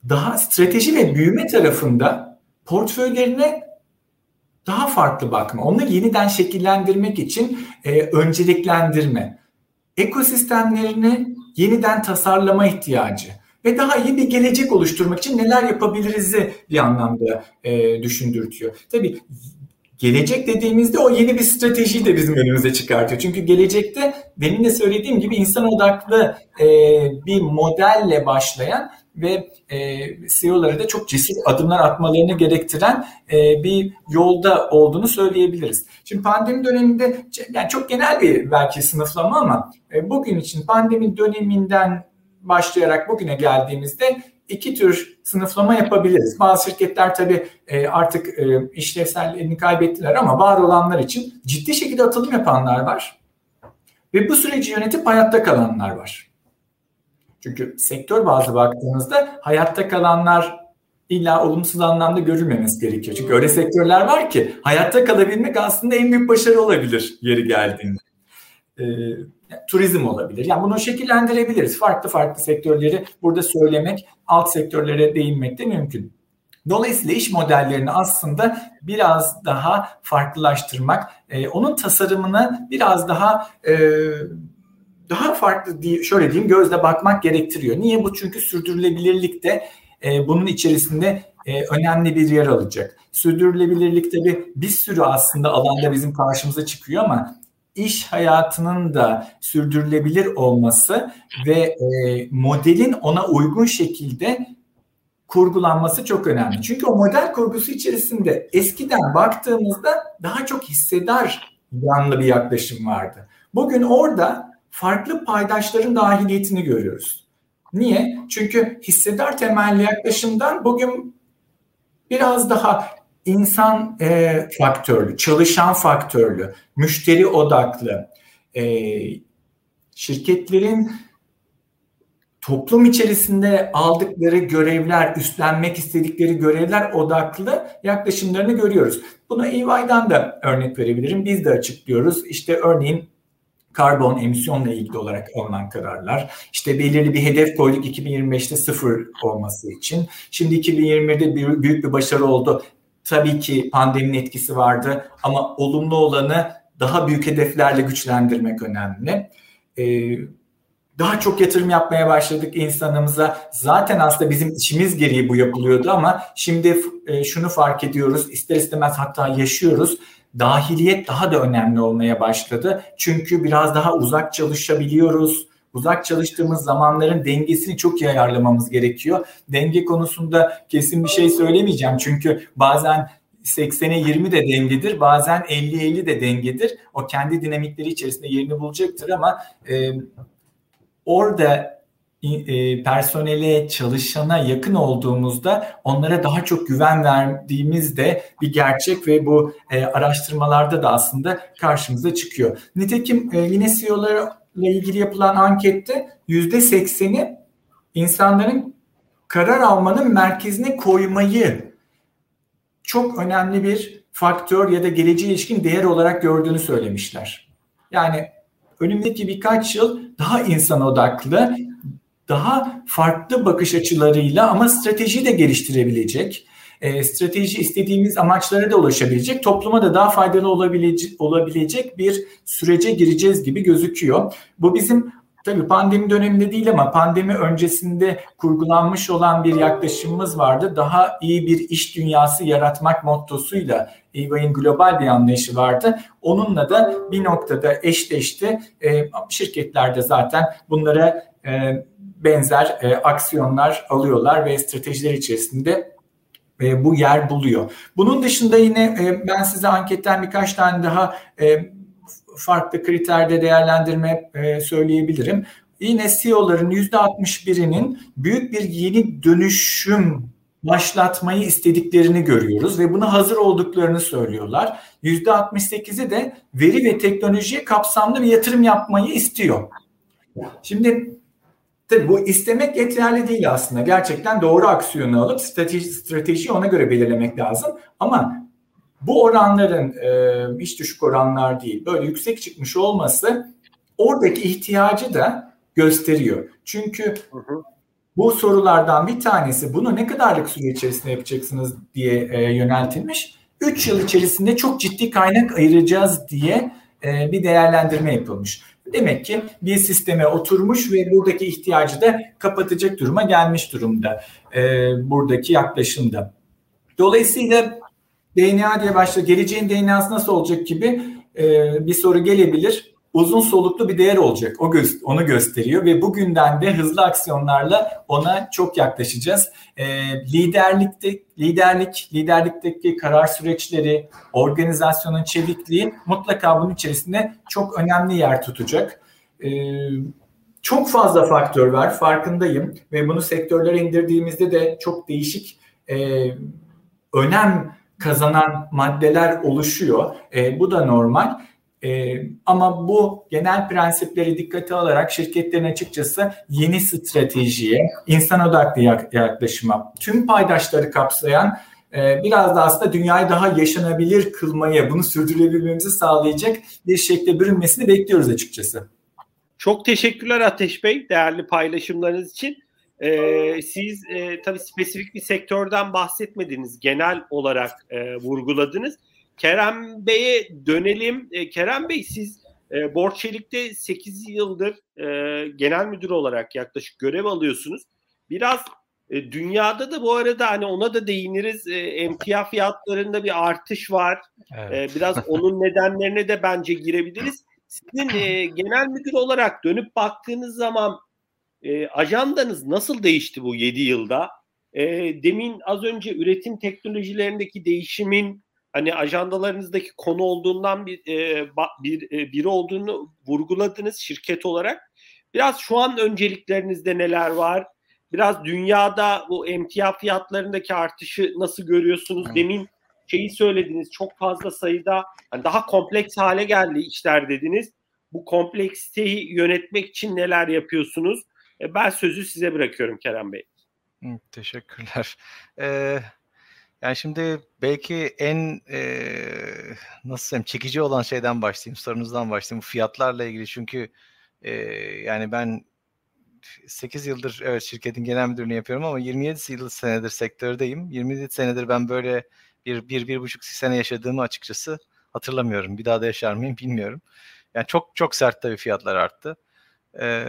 daha strateji ve büyüme tarafında portföylerine daha farklı bakma, onları yeniden şekillendirmek için e, önceliklendirme, ekosistemlerini yeniden tasarlama ihtiyacı ve daha iyi bir gelecek oluşturmak için neler yapabiliriz'i bir anlamda e, düşündürtüyor. Tabii Gelecek dediğimizde o yeni bir stratejiyi de bizim önümüze çıkartıyor. Çünkü gelecekte benim de söylediğim gibi insan odaklı e, bir modelle başlayan ve e, CEO'ları da çok cesur adımlar atmalarını gerektiren e, bir yolda olduğunu söyleyebiliriz. Şimdi pandemi döneminde yani çok genel bir belki sınıflama ama e, bugün için pandemi döneminden başlayarak bugüne geldiğimizde iki tür sınıflama yapabiliriz. Bazı şirketler tabii e, artık e, işlevselliğini kaybettiler ama var olanlar için ciddi şekilde atılım yapanlar var. Ve bu süreci yönetip hayatta kalanlar var. Çünkü sektör bazı baktığınızda hayatta kalanlar illa olumsuz anlamda görülmemesi gerekiyor. Çünkü öyle sektörler var ki hayatta kalabilmek aslında en büyük başarı olabilir yeri geldiğinde. Ee, turizm olabilir. Yani bunu şekillendirebiliriz. Farklı farklı sektörleri burada söylemek, alt sektörlere değinmek de mümkün. Dolayısıyla iş modellerini aslında biraz daha farklılaştırmak, e, onun tasarımını biraz daha e, daha farklı diye, şöyle diyeyim gözle bakmak gerektiriyor. Niye bu? Çünkü sürdürülebilirlik de e, bunun içerisinde e, önemli bir yer alacak. Sürdürülebilirlik tabii bir sürü aslında alanda bizim karşımıza çıkıyor ama iş hayatının da sürdürülebilir olması ve e, modelin ona uygun şekilde kurgulanması çok önemli. Çünkü o model kurgusu içerisinde eskiden baktığımızda daha çok hissedar yanlı bir yaklaşım vardı. Bugün orada farklı paydaşların dahiliyetini görüyoruz. Niye? Çünkü hissedar temelli yaklaşımdan bugün biraz daha insan e, faktörlü, çalışan faktörlü, müşteri odaklı, e, şirketlerin toplum içerisinde aldıkları görevler, üstlenmek istedikleri görevler odaklı yaklaşımlarını görüyoruz. Buna EY'den da örnek verebilirim. Biz de açıklıyoruz. İşte örneğin karbon emisyonla ilgili olarak alınan kararlar. İşte belirli bir hedef koyduk 2025'te sıfır olması için. Şimdi 2020'de büyük bir başarı oldu. Tabii ki pandeminin etkisi vardı ama olumlu olanı daha büyük hedeflerle güçlendirmek önemli. Ee, daha çok yatırım yapmaya başladık insanımıza. Zaten aslında bizim işimiz gereği bu yapılıyordu ama şimdi e, şunu fark ediyoruz. İster istemez hatta yaşıyoruz. Dahiliyet daha da önemli olmaya başladı. Çünkü biraz daha uzak çalışabiliyoruz. uzak çalıştığımız zamanların dengesini çok iyi ayarlamamız gerekiyor. Denge konusunda kesin bir şey söylemeyeceğim çünkü bazen 80'e 20 de dengedir. Bazen 50-50 de dengedir. O kendi dinamikleri içerisinde yerini bulacaktır ama e, orada e, personele, çalışana yakın olduğumuzda onlara daha çok güven verdiğimiz de bir gerçek ve bu e, araştırmalarda da aslında karşımıza çıkıyor. Nitekim e, yine CEO'larla ilgili yapılan ankette %80'i insanların karar almanın merkezine koymayı çok önemli bir faktör ya da geleceğe ilişkin değer olarak gördüğünü söylemişler. Yani önümüzdeki birkaç yıl daha insan odaklı, daha farklı bakış açılarıyla ama strateji de geliştirebilecek, e, strateji istediğimiz amaçlara da ulaşabilecek, topluma da daha faydalı olabilecek, olabilecek bir sürece gireceğiz gibi gözüküyor. Bu bizim Tabii pandemi döneminde değil ama pandemi öncesinde kurgulanmış olan bir yaklaşımımız vardı. Daha iyi bir iş dünyası yaratmak mottosuyla EY'in global bir anlayışı vardı. Onunla da bir noktada eşleşti. E, şirketlerde zaten bunlara e, benzer e, aksiyonlar alıyorlar ve stratejiler içerisinde e, bu yer buluyor. Bunun dışında yine ben size anketten birkaç tane daha farklı kriterde değerlendirme e, söyleyebilirim. Yine CEO'ların %61'inin büyük bir yeni dönüşüm başlatmayı istediklerini görüyoruz ve buna hazır olduklarını söylüyorlar. %68'i de veri ve teknolojiye kapsamlı bir yatırım yapmayı istiyor. Şimdi tabii bu istemek yeterli değil aslında. Gerçekten doğru aksiyonu alıp strateji, stratejiyi ona göre belirlemek lazım. Ama bu oranların e, hiç düşük oranlar değil. Böyle yüksek çıkmış olması oradaki ihtiyacı da gösteriyor. Çünkü bu sorulardan bir tanesi bunu ne kadarlık süre içerisinde yapacaksınız diye e, yöneltilmiş. 3 yıl içerisinde çok ciddi kaynak ayıracağız diye e, bir değerlendirme yapılmış. Demek ki bir sisteme oturmuş ve buradaki ihtiyacı da kapatacak duruma gelmiş durumda e, buradaki yaklaşımda. Dolayısıyla DNA diye başlıyor. Geleceğin DNA'sı nasıl olacak gibi e, bir soru gelebilir. Uzun soluklu bir değer olacak. O gö- onu gösteriyor ve bugünden de hızlı aksiyonlarla ona çok yaklaşacağız. E, liderlikte liderlik, liderlikteki karar süreçleri, organizasyonun çevikliği mutlaka bunun içerisinde çok önemli yer tutacak. E, çok fazla faktör var farkındayım ve bunu sektörlere indirdiğimizde de çok değişik e, önem kazanan maddeler oluşuyor. E, bu da normal. E, ama bu genel prensipleri dikkate alarak şirketlerin açıkçası yeni stratejiye, insan odaklı yaklaşıma, tüm paydaşları kapsayan e, biraz da aslında dünyayı daha yaşanabilir kılmayı, bunu sürdürebilmemizi sağlayacak bir şekilde bürünmesini bekliyoruz açıkçası. Çok teşekkürler Ateş Bey değerli paylaşımlarınız için. Ee, siz e, tabii spesifik bir sektörden bahsetmediniz. Genel olarak e, vurguladınız. Kerem Bey'e dönelim. E, Kerem Bey siz e, Borçelik'te 8 yıldır e, genel müdür olarak yaklaşık görev alıyorsunuz. Biraz e, dünyada da bu arada hani ona da değiniriz. E, emtia fiyatlarında bir artış var. Evet. E, biraz onun nedenlerine de bence girebiliriz. Sizin e, genel müdür olarak dönüp baktığınız zaman e, ajandanız nasıl değişti bu 7 yılda? E, demin az önce üretim teknolojilerindeki değişimin hani ajandalarınızdaki konu olduğundan bir e, bir e, biri olduğunu vurguladınız şirket olarak. Biraz şu an önceliklerinizde neler var? Biraz dünyada bu emtia fiyatlarındaki artışı nasıl görüyorsunuz? Demin şeyi söylediniz çok fazla sayıda hani daha kompleks hale geldi işler dediniz. Bu kompleksiteyi yönetmek için neler yapıyorsunuz? E, ben sözü size bırakıyorum Kerem Bey. teşekkürler. Ee, yani şimdi belki en e, nasıl diyeyim çekici olan şeyden başlayayım, sorunuzdan başlayayım. Fiyatlarla ilgili çünkü e, yani ben 8 yıldır evet şirketin genel müdürlüğünü yapıyorum ama 27 yıl senedir sektördeyim. 27 senedir ben böyle bir, bir, bir buçuk sene yaşadığımı açıkçası hatırlamıyorum. Bir daha da yaşar mıyım bilmiyorum. Yani çok çok sert tabii fiyatlar arttı. E,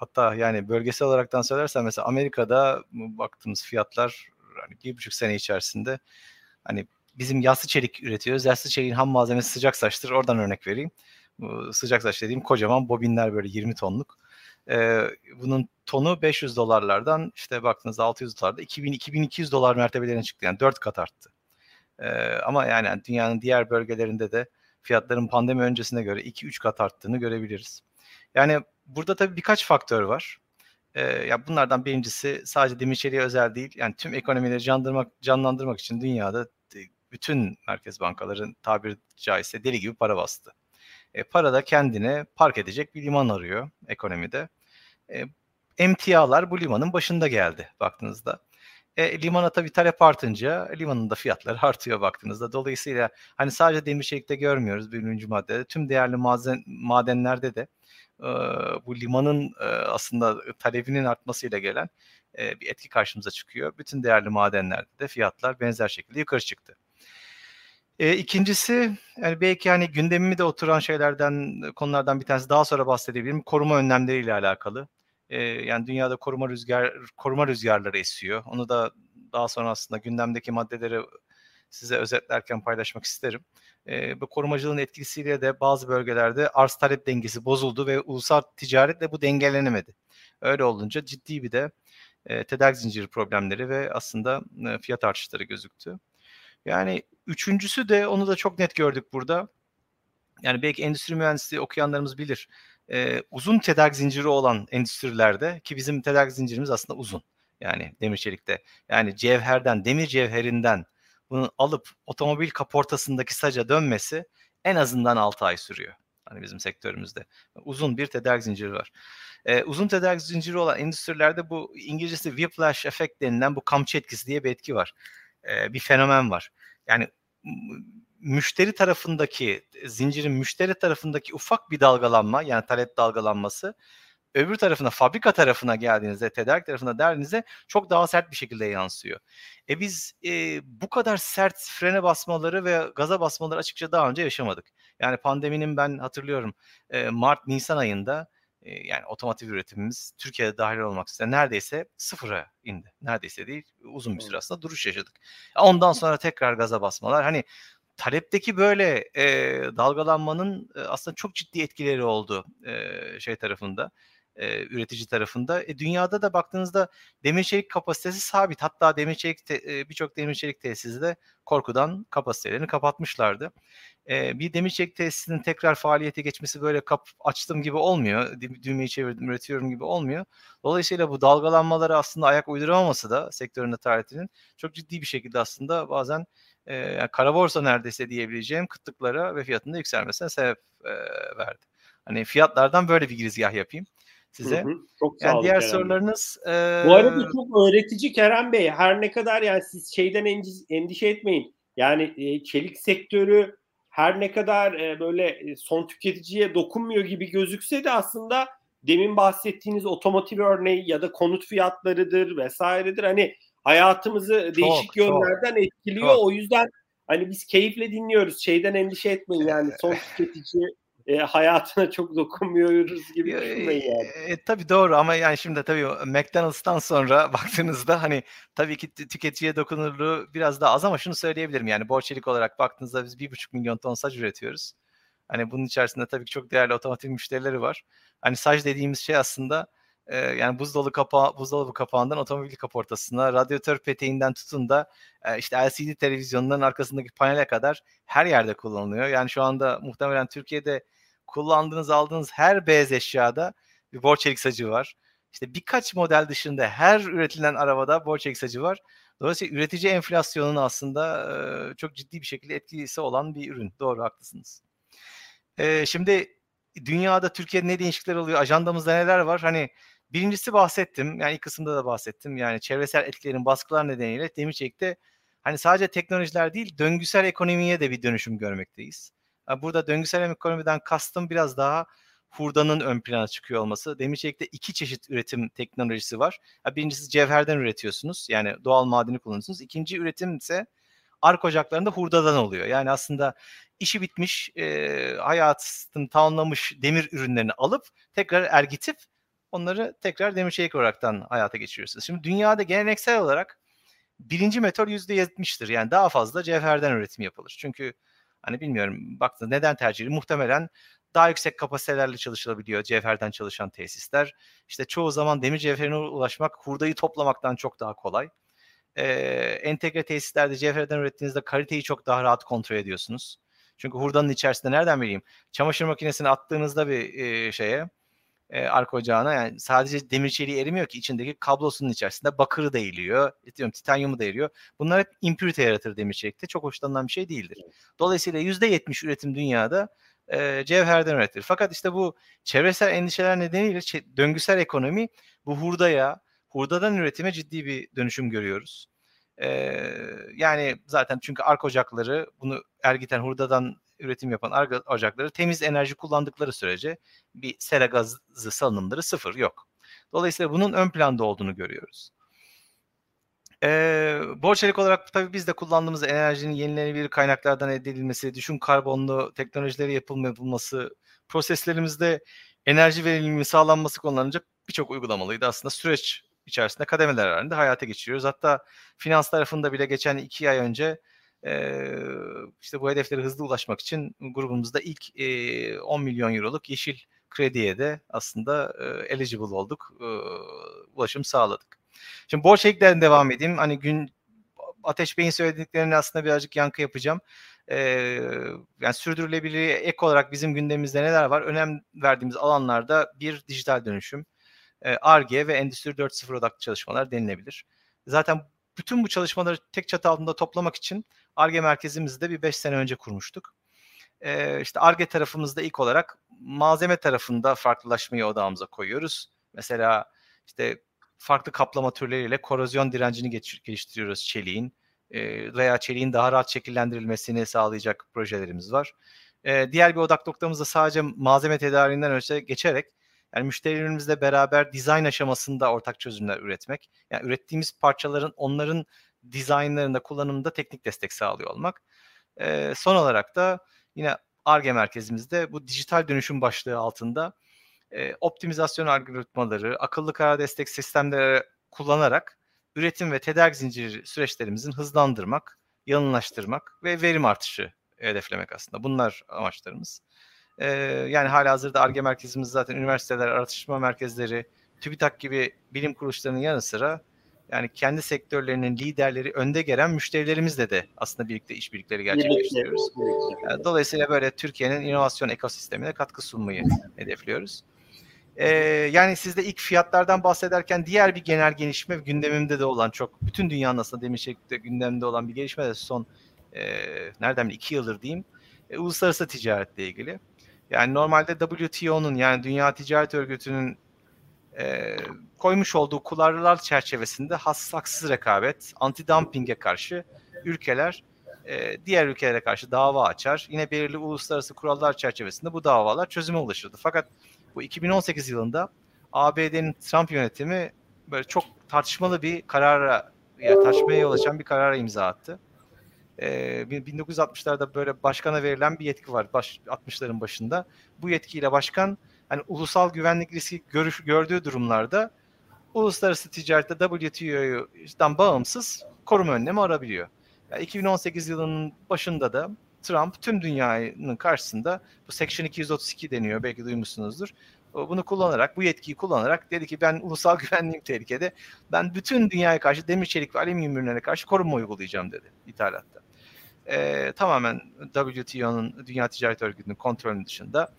hatta yani bölgesel olaraktan söylersen mesela Amerika'da baktığımız fiyatlar hani bir buçuk sene içerisinde hani bizim yassı çelik üretiyoruz. Yassı çeliğin ham malzemesi sıcak saçtır. Oradan örnek vereyim. Sıcak saç dediğim kocaman bobinler böyle 20 tonluk. E, bunun tonu 500 dolarlardan işte baktığınızda 600 dolarda 2000-2200 dolar mertebelerine çıktı. Yani 4 kat arttı. E, ama yani dünyanın diğer bölgelerinde de fiyatların pandemi öncesine göre 2-3 kat arttığını görebiliriz. Yani burada tabii birkaç faktör var. Ee, ya bunlardan birincisi sadece demir özel değil. Yani tüm ekonomileri canlandırmak, canlandırmak için dünyada bütün merkez bankaların tabiri caizse deli gibi para bastı. E, para da kendine park edecek bir liman arıyor ekonomide. E, emtialar bu limanın başında geldi baktığınızda. E, limana tabii talep artınca limanın da fiyatları artıyor baktığınızda. Dolayısıyla hani sadece demir çelikte görmüyoruz birinci maddede. Tüm değerli maden, madenlerde de bu limanın aslında talebinin artmasıyla gelen bir etki karşımıza çıkıyor. Bütün değerli madenlerde de fiyatlar benzer şekilde yukarı çıktı. E, ikincisi yani belki hani gündemimi de oturan şeylerden konulardan bir tanesi daha sonra bahsedebilirim. Koruma önlemleriyle alakalı. E, yani dünyada koruma rüzgar koruma rüzgarları esiyor. Onu da daha sonra aslında gündemdeki maddeleri size özetlerken paylaşmak isterim. E, bu korumacılığın etkisiyle de bazı bölgelerde arz talep dengesi bozuldu ve ulusal ticaretle bu dengelenemedi. Öyle olunca ciddi bir de e, tedarik zinciri problemleri ve aslında e, fiyat artışları gözüktü. Yani üçüncüsü de onu da çok net gördük burada. Yani belki endüstri mühendisliği okuyanlarımız bilir. Ee, uzun tedarik zinciri olan endüstrilerde ki bizim tedarik zincirimiz aslında uzun. Yani demir çelikte. Yani cevherden, demir cevherinden bunu alıp otomobil kaportasındaki saca dönmesi en azından 6 ay sürüyor. Hani bizim sektörümüzde. Uzun bir tedarik zinciri var. Ee, uzun tedarik zinciri olan endüstrilerde bu İngilizcesi whiplash efekt denilen bu kamçı etkisi diye bir etki var. Ee, bir fenomen var. Yani müşteri tarafındaki zincirin müşteri tarafındaki ufak bir dalgalanma yani talep dalgalanması öbür tarafına fabrika tarafına geldiğinizde tedarik tarafına derdiğinizde çok daha sert bir şekilde yansıyor. E biz e, bu kadar sert frene basmaları ve gaza basmaları açıkça daha önce yaşamadık. Yani pandeminin ben hatırlıyorum e, Mart Nisan ayında yani otomotiv üretimimiz Türkiye'de dahil olmak üzere neredeyse sıfıra indi. Neredeyse değil uzun bir süre aslında duruş yaşadık. Ondan sonra tekrar gaza basmalar. Hani talepteki böyle e, dalgalanmanın e, aslında çok ciddi etkileri oldu e, şey tarafında e, üretici tarafında. E, dünyada da baktığınızda demir çelik kapasitesi sabit. Hatta demir çelik te, e, birçok demir çelik tesisi de korkudan kapasitelerini kapatmışlardı. E, bir demir çelik tesisinin tekrar faaliyete geçmesi böyle kap açtım gibi olmuyor. Düğmeyi çevirdim üretiyorum gibi olmuyor. Dolayısıyla bu dalgalanmaları aslında ayak uyduramaması da sektörün tarihinin çok ciddi bir şekilde aslında bazen e, yani kara borsa neredeyse diyebileceğim kıtlıklara ve fiyatında yükselmesine sebep e, verdi. Hani fiyatlardan böyle bir girizgah yapayım size. Hı hı. Çok sağ yani olun diğer Kerem sorularınız. E... Bu arada çok öğretici Kerem Bey. Her ne kadar yani siz şeyden endişe etmeyin. Yani e, çelik sektörü her ne kadar e, böyle son tüketiciye dokunmuyor gibi gözükse de aslında demin bahsettiğiniz otomotiv örneği ya da konut fiyatlarıdır vesairedir. Hani hayatımızı çok, değişik yönlerden çok, etkiliyor. Çok. O yüzden hani biz keyifle dinliyoruz. Şeyden endişe etmeyin yani son tüketici e, hayatına çok dokunmuyoruz gibi düşünmeyin yani. E, e, tabii doğru ama yani şimdi tabii McDonald's'tan sonra baktığınızda hani tabii ki tüketiciye dokunurluğu biraz daha az ama şunu söyleyebilirim yani borçelik olarak baktığınızda biz bir buçuk milyon ton saç üretiyoruz. Hani bunun içerisinde tabii ki çok değerli otomotiv müşterileri var. Hani saç dediğimiz şey aslında yani buzdolabı kapağı, buzdolabı kapağından otomobil kaportasına, radyatör peteğinden tutun da işte LCD televizyonların arkasındaki panele kadar her yerde kullanılıyor. Yani şu anda muhtemelen Türkiye'de kullandığınız aldığınız her beyaz eşyada bir borç çelik sacı var. İşte birkaç model dışında her üretilen arabada borç çelik sacı var. Dolayısıyla üretici enflasyonun aslında çok ciddi bir şekilde etkisi olan bir ürün. Doğru haklısınız. Şimdi dünyada Türkiye'de ne değişiklikler oluyor? Ajandamızda neler var? Hani birincisi bahsettim. Yani ilk kısımda da bahsettim. Yani çevresel etkilerin baskılar nedeniyle demir çelikte hani sadece teknolojiler değil döngüsel ekonomiye de bir dönüşüm görmekteyiz. Burada döngüsel ekonomiden kastım biraz daha hurdanın ön plana çıkıyor olması. Demir çelikte iki çeşit üretim teknolojisi var. Birincisi cevherden üretiyorsunuz. Yani doğal madeni kullanıyorsunuz. İkinci üretim ise ark ocaklarında hurdadan oluyor. Yani aslında işi bitmiş, e, hayatını tamamlamış demir ürünlerini alıp tekrar ergitip onları tekrar demir çelik olaraktan hayata geçiriyorsunuz. Şimdi dünyada geleneksel olarak birinci metal %70'tir. Yani daha fazla cevherden üretim yapılır. Çünkü Hani bilmiyorum baktığında neden tercih Muhtemelen daha yüksek kapasitelerle çalışılabiliyor cevherden çalışan tesisler. İşte çoğu zaman demir cevherine ulaşmak hurdayı toplamaktan çok daha kolay. Ee, entegre tesislerde cevherden ürettiğinizde kaliteyi çok daha rahat kontrol ediyorsunuz. Çünkü hurdanın içerisinde nereden bileyim çamaşır makinesini attığınızda bir e, şeye e, arka ocağına yani sadece demir çeliği erimiyor ki içindeki kablosunun içerisinde bakırı da eriliyor, diyorum titanyumu da eriyor. Bunlar hep impürite yaratır demir çelikte. Çok hoşlanılan bir şey değildir. Dolayısıyla %70 üretim dünyada e, cevherden üretilir. Fakat işte bu çevresel endişeler nedeniyle döngüsel ekonomi bu hurdaya, hurdadan üretime ciddi bir dönüşüm görüyoruz. Ee, yani zaten çünkü ark ocakları bunu ergiten hurdadan üretim yapan ocakları temiz enerji kullandıkları sürece bir sera gazı salınımları sıfır yok. Dolayısıyla bunun ön planda olduğunu görüyoruz. Ee, borçelik olarak tabii biz de kullandığımız enerjinin yenilenebilir kaynaklardan elde edilmesi, düşün karbonlu teknolojileri yapılma yapılması, proseslerimizde enerji verimliliğinin sağlanması konulanacak birçok uygulamalıydı. Aslında süreç içerisinde kademeler halinde hayata geçiriyoruz. Hatta finans tarafında bile geçen iki ay önce e, işte bu hedeflere hızlı ulaşmak için grubumuzda ilk e, 10 milyon euroluk yeşil krediye de aslında e, eligible olduk, ulaşım sağladık. Şimdi borç eklerine devam edeyim. Hani gün Ateş Bey'in söylediklerini aslında birazcık yankı yapacağım. Yani sürdürülebilirliğe ek olarak bizim gündemimizde neler var? Önem verdiğimiz alanlarda bir dijital dönüşüm, ARGE ve Endüstri 4.0 odaklı çalışmalar denilebilir. Zaten bütün bu çalışmaları tek çatı altında toplamak için ARGE merkezimizi de bir 5 sene önce kurmuştuk. Ee, işte ARGE tarafımızda ilk olarak malzeme tarafında farklılaşmayı odağımıza koyuyoruz. Mesela işte farklı kaplama türleriyle korozyon direncini geliştiriyoruz çeliğin veya çeliğin daha rahat şekillendirilmesini sağlayacak projelerimiz var. Diğer bir odak noktamız da sadece malzeme tedariğinden önce geçerek yani müşterilerimizle beraber dizayn aşamasında ortak çözümler üretmek. Yani ürettiğimiz parçaların onların dizaynlarında, kullanımında teknik destek sağlıyor olmak. son olarak da yine ARGE merkezimizde bu dijital dönüşüm başlığı altında e, optimizasyon algoritmaları, akıllı karar destek sistemleri kullanarak üretim ve tedarik zinciri süreçlerimizin hızlandırmak, yanınlaştırmak ve verim artışı hedeflemek aslında. Bunlar amaçlarımız. E, yani hala hazırda ARGE merkezimiz zaten üniversiteler, araştırma merkezleri, TÜBİTAK gibi bilim kuruluşlarının yanı sıra yani kendi sektörlerinin liderleri önde gelen müşterilerimizle de aslında birlikte işbirlikleri gerçekleştiriyoruz. Dolayısıyla böyle Türkiye'nin inovasyon ekosistemine katkı sunmayı hedefliyoruz. Ee, yani siz de ilk fiyatlardan bahsederken diğer bir genel gelişme gündemimde de olan çok bütün dünyanın aslında demişekte gündemde olan bir gelişme de son e, nereden iki yıldır diyeyim e, uluslararası ticaretle ilgili. Yani normalde WTO'nun yani Dünya Ticaret Örgütü'nün e, koymuş olduğu kurallar çerçevesinde haksız rekabet, anti-dumping'e karşı ülkeler e, diğer ülkelere karşı dava açar. Yine belirli uluslararası kurallar çerçevesinde bu davalar çözüme ulaşırdı. Fakat bu 2018 yılında ABD'nin Trump yönetimi böyle çok tartışmalı bir karara, yani tartışmaya yol açan bir karara imza attı. Ee, 1960'larda böyle başkana verilen bir yetki var baş, 60'ların başında. Bu yetkiyle başkan hani ulusal güvenlik riski görüş, gördüğü durumlarda uluslararası ticarette WTO'dan bağımsız koruma önlemi arabiliyor. Yani 2018 yılının başında da Trump tüm dünyanın karşısında bu Section 232 deniyor belki duymuşsunuzdur. Bunu kullanarak, bu yetkiyi kullanarak dedi ki ben ulusal güvenliğim tehlikede. Ben bütün dünyaya karşı demir çelik ve alüminyum ürünlerine karşı koruma uygulayacağım dedi ithalatta. Ee, tamamen WTO'nun Dünya Ticaret Örgütü'nün kontrolünün dışında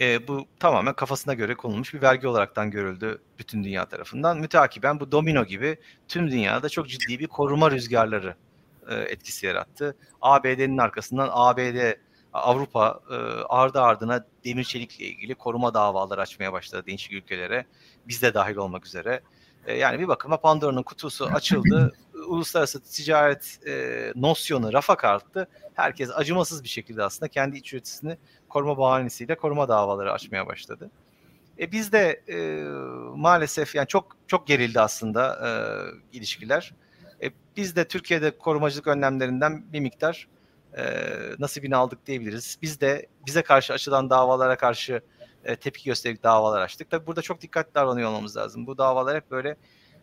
e, bu tamamen kafasına göre konulmuş bir vergi olaraktan görüldü bütün dünya tarafından. Müteakiben bu domino gibi tüm dünyada çok ciddi bir koruma rüzgarları e, etkisi yarattı. ABD'nin arkasından ABD Avrupa e, ardı ardına demir çelikle ilgili koruma davaları açmaya başladı değişik ülkelere. Biz de dahil olmak üzere. E, yani bir bakıma Pandora'nın kutusu açıldı. Uluslararası ticaret e, nosyonu rafa kalktı. Herkes acımasız bir şekilde aslında kendi iç üreticisini koruma bahanesiyle koruma davaları açmaya başladı. E biz de e, maalesef yani çok çok gerildi aslında e, ilişkiler. E, biz de Türkiye'de korumacılık önlemlerinden bir miktar e, nasibini aldık diyebiliriz. Biz de bize karşı açılan davalara karşı e, tepki gösterip davalar açtık. Tabii burada çok dikkatli davranıyor olmamız lazım. Bu davalar hep böyle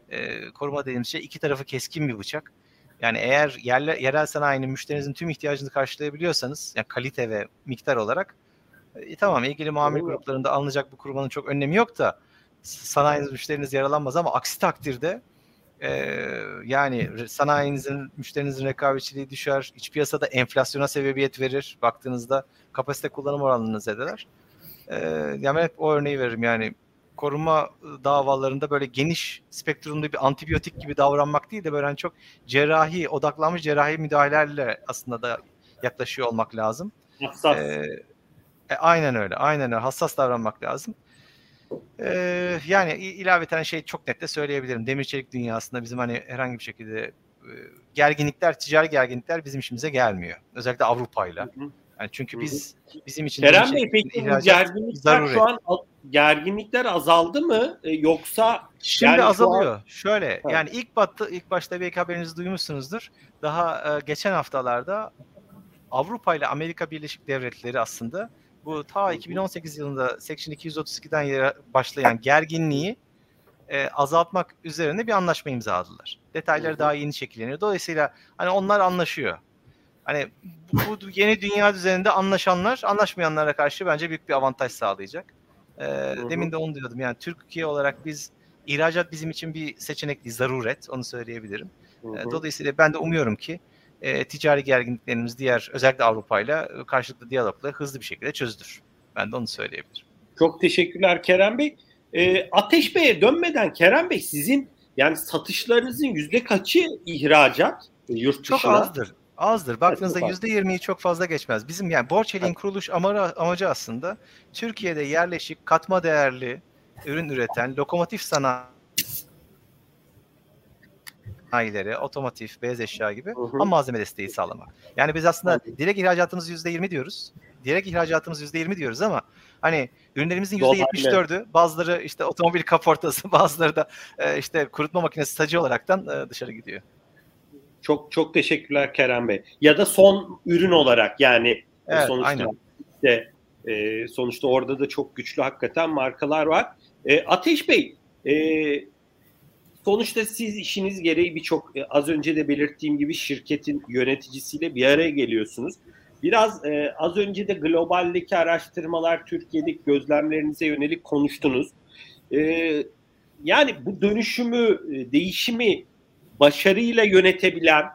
e, koruma dediğimiz şey iki tarafı keskin bir bıçak. Yani eğer yerle, yerel sanayinin müşterinizin tüm ihtiyacını karşılayabiliyorsanız, yani kalite ve miktar olarak E, tamam ilgili muamele gruplarında alınacak bu kurbanın çok önemi yok da sanayiniz müşteriniz yaralanmaz ama aksi takdirde e, yani sanayinizin müşterinizin rekabetçiliği düşer. iç piyasada enflasyona sebebiyet verir. Baktığınızda kapasite kullanım oranını zedeler. E, yani hep o örneği veririm yani koruma davalarında böyle geniş spektrumda bir antibiyotik gibi davranmak değil de böyle hani çok cerrahi, odaklanmış cerrahi müdahalelerle aslında da yaklaşıyor olmak lazım. Hassas. Ee, e, aynen öyle, aynen öyle. Hassas davranmak lazım. Ee, yani ilaveten şey çok net de söyleyebilirim. Demir çelik dünyasında bizim hani herhangi bir şekilde e, gerginlikler, ticari gerginlikler bizim işimize gelmiyor. Özellikle Avrupa'yla. Yani çünkü biz bizim için Kerem Bey peki gerginlikler şu an gerginlikler azaldı mı e, yoksa şimdi yani azalıyor. An... Şöyle ha. yani ilk battı ilk başta belki haberinizi duymuşsunuzdur. Daha e, geçen haftalarda Avrupa ile Amerika Birleşik Devletleri aslında bu ta 2018 yılında Section 232'den başlayan gerginliği e, azaltmak üzerine bir anlaşma imzaladılar. Detayları daha yeni şekilleniyor. Dolayısıyla hani onlar anlaşıyor. Hani bu, yeni dünya düzeninde anlaşanlar anlaşmayanlara karşı bence büyük bir avantaj sağlayacak. E, demin de onu diyordum. Yani Türkiye olarak biz ihracat bizim için bir seçenek değil, zaruret. Onu söyleyebilirim. E, dolayısıyla ben de umuyorum ki e, ticari gerginliklerimiz diğer özellikle Avrupa ile karşılıklı diyalogla hızlı bir şekilde çözülür. Ben de onu söyleyebilirim. Çok teşekkürler Kerem Bey. E, Ateş Bey'e dönmeden Kerem Bey sizin yani satışlarınızın yüzde kaçı ihracat yurt dışına? Çok azdır. Azdır. Baktığınızda yüzde yirmiyi çok fazla geçmez. Bizim yani Borçeli'nin kuruluş amacı aslında Türkiye'de yerleşik katma değerli ürün üreten lokomotif sanayi sanayileri, otomotiv, beyaz eşya gibi hı hı. ham malzeme desteği sağlamak. Yani biz aslında direkt ihracatımız %20 diyoruz. Direkt ihracatımız %20 diyoruz ama hani ürünlerimizin %74'ü bazıları işte otomobil kaportası bazıları da e, işte kurutma makinesi sacı olaraktan e, dışarı gidiyor. Çok çok teşekkürler Kerem Bey. Ya da son ürün olarak yani evet, sonuçta aynen. işte e, sonuçta orada da çok güçlü hakikaten markalar var. E, Ateş Bey e, Sonuçta siz işiniz gereği birçok e, az önce de belirttiğim gibi şirketin yöneticisiyle bir araya geliyorsunuz. Biraz e, az önce de globaldeki araştırmalar, Türkiye'deki gözlemlerinize yönelik konuştunuz. E, yani bu dönüşümü, e, değişimi başarıyla yönetebilen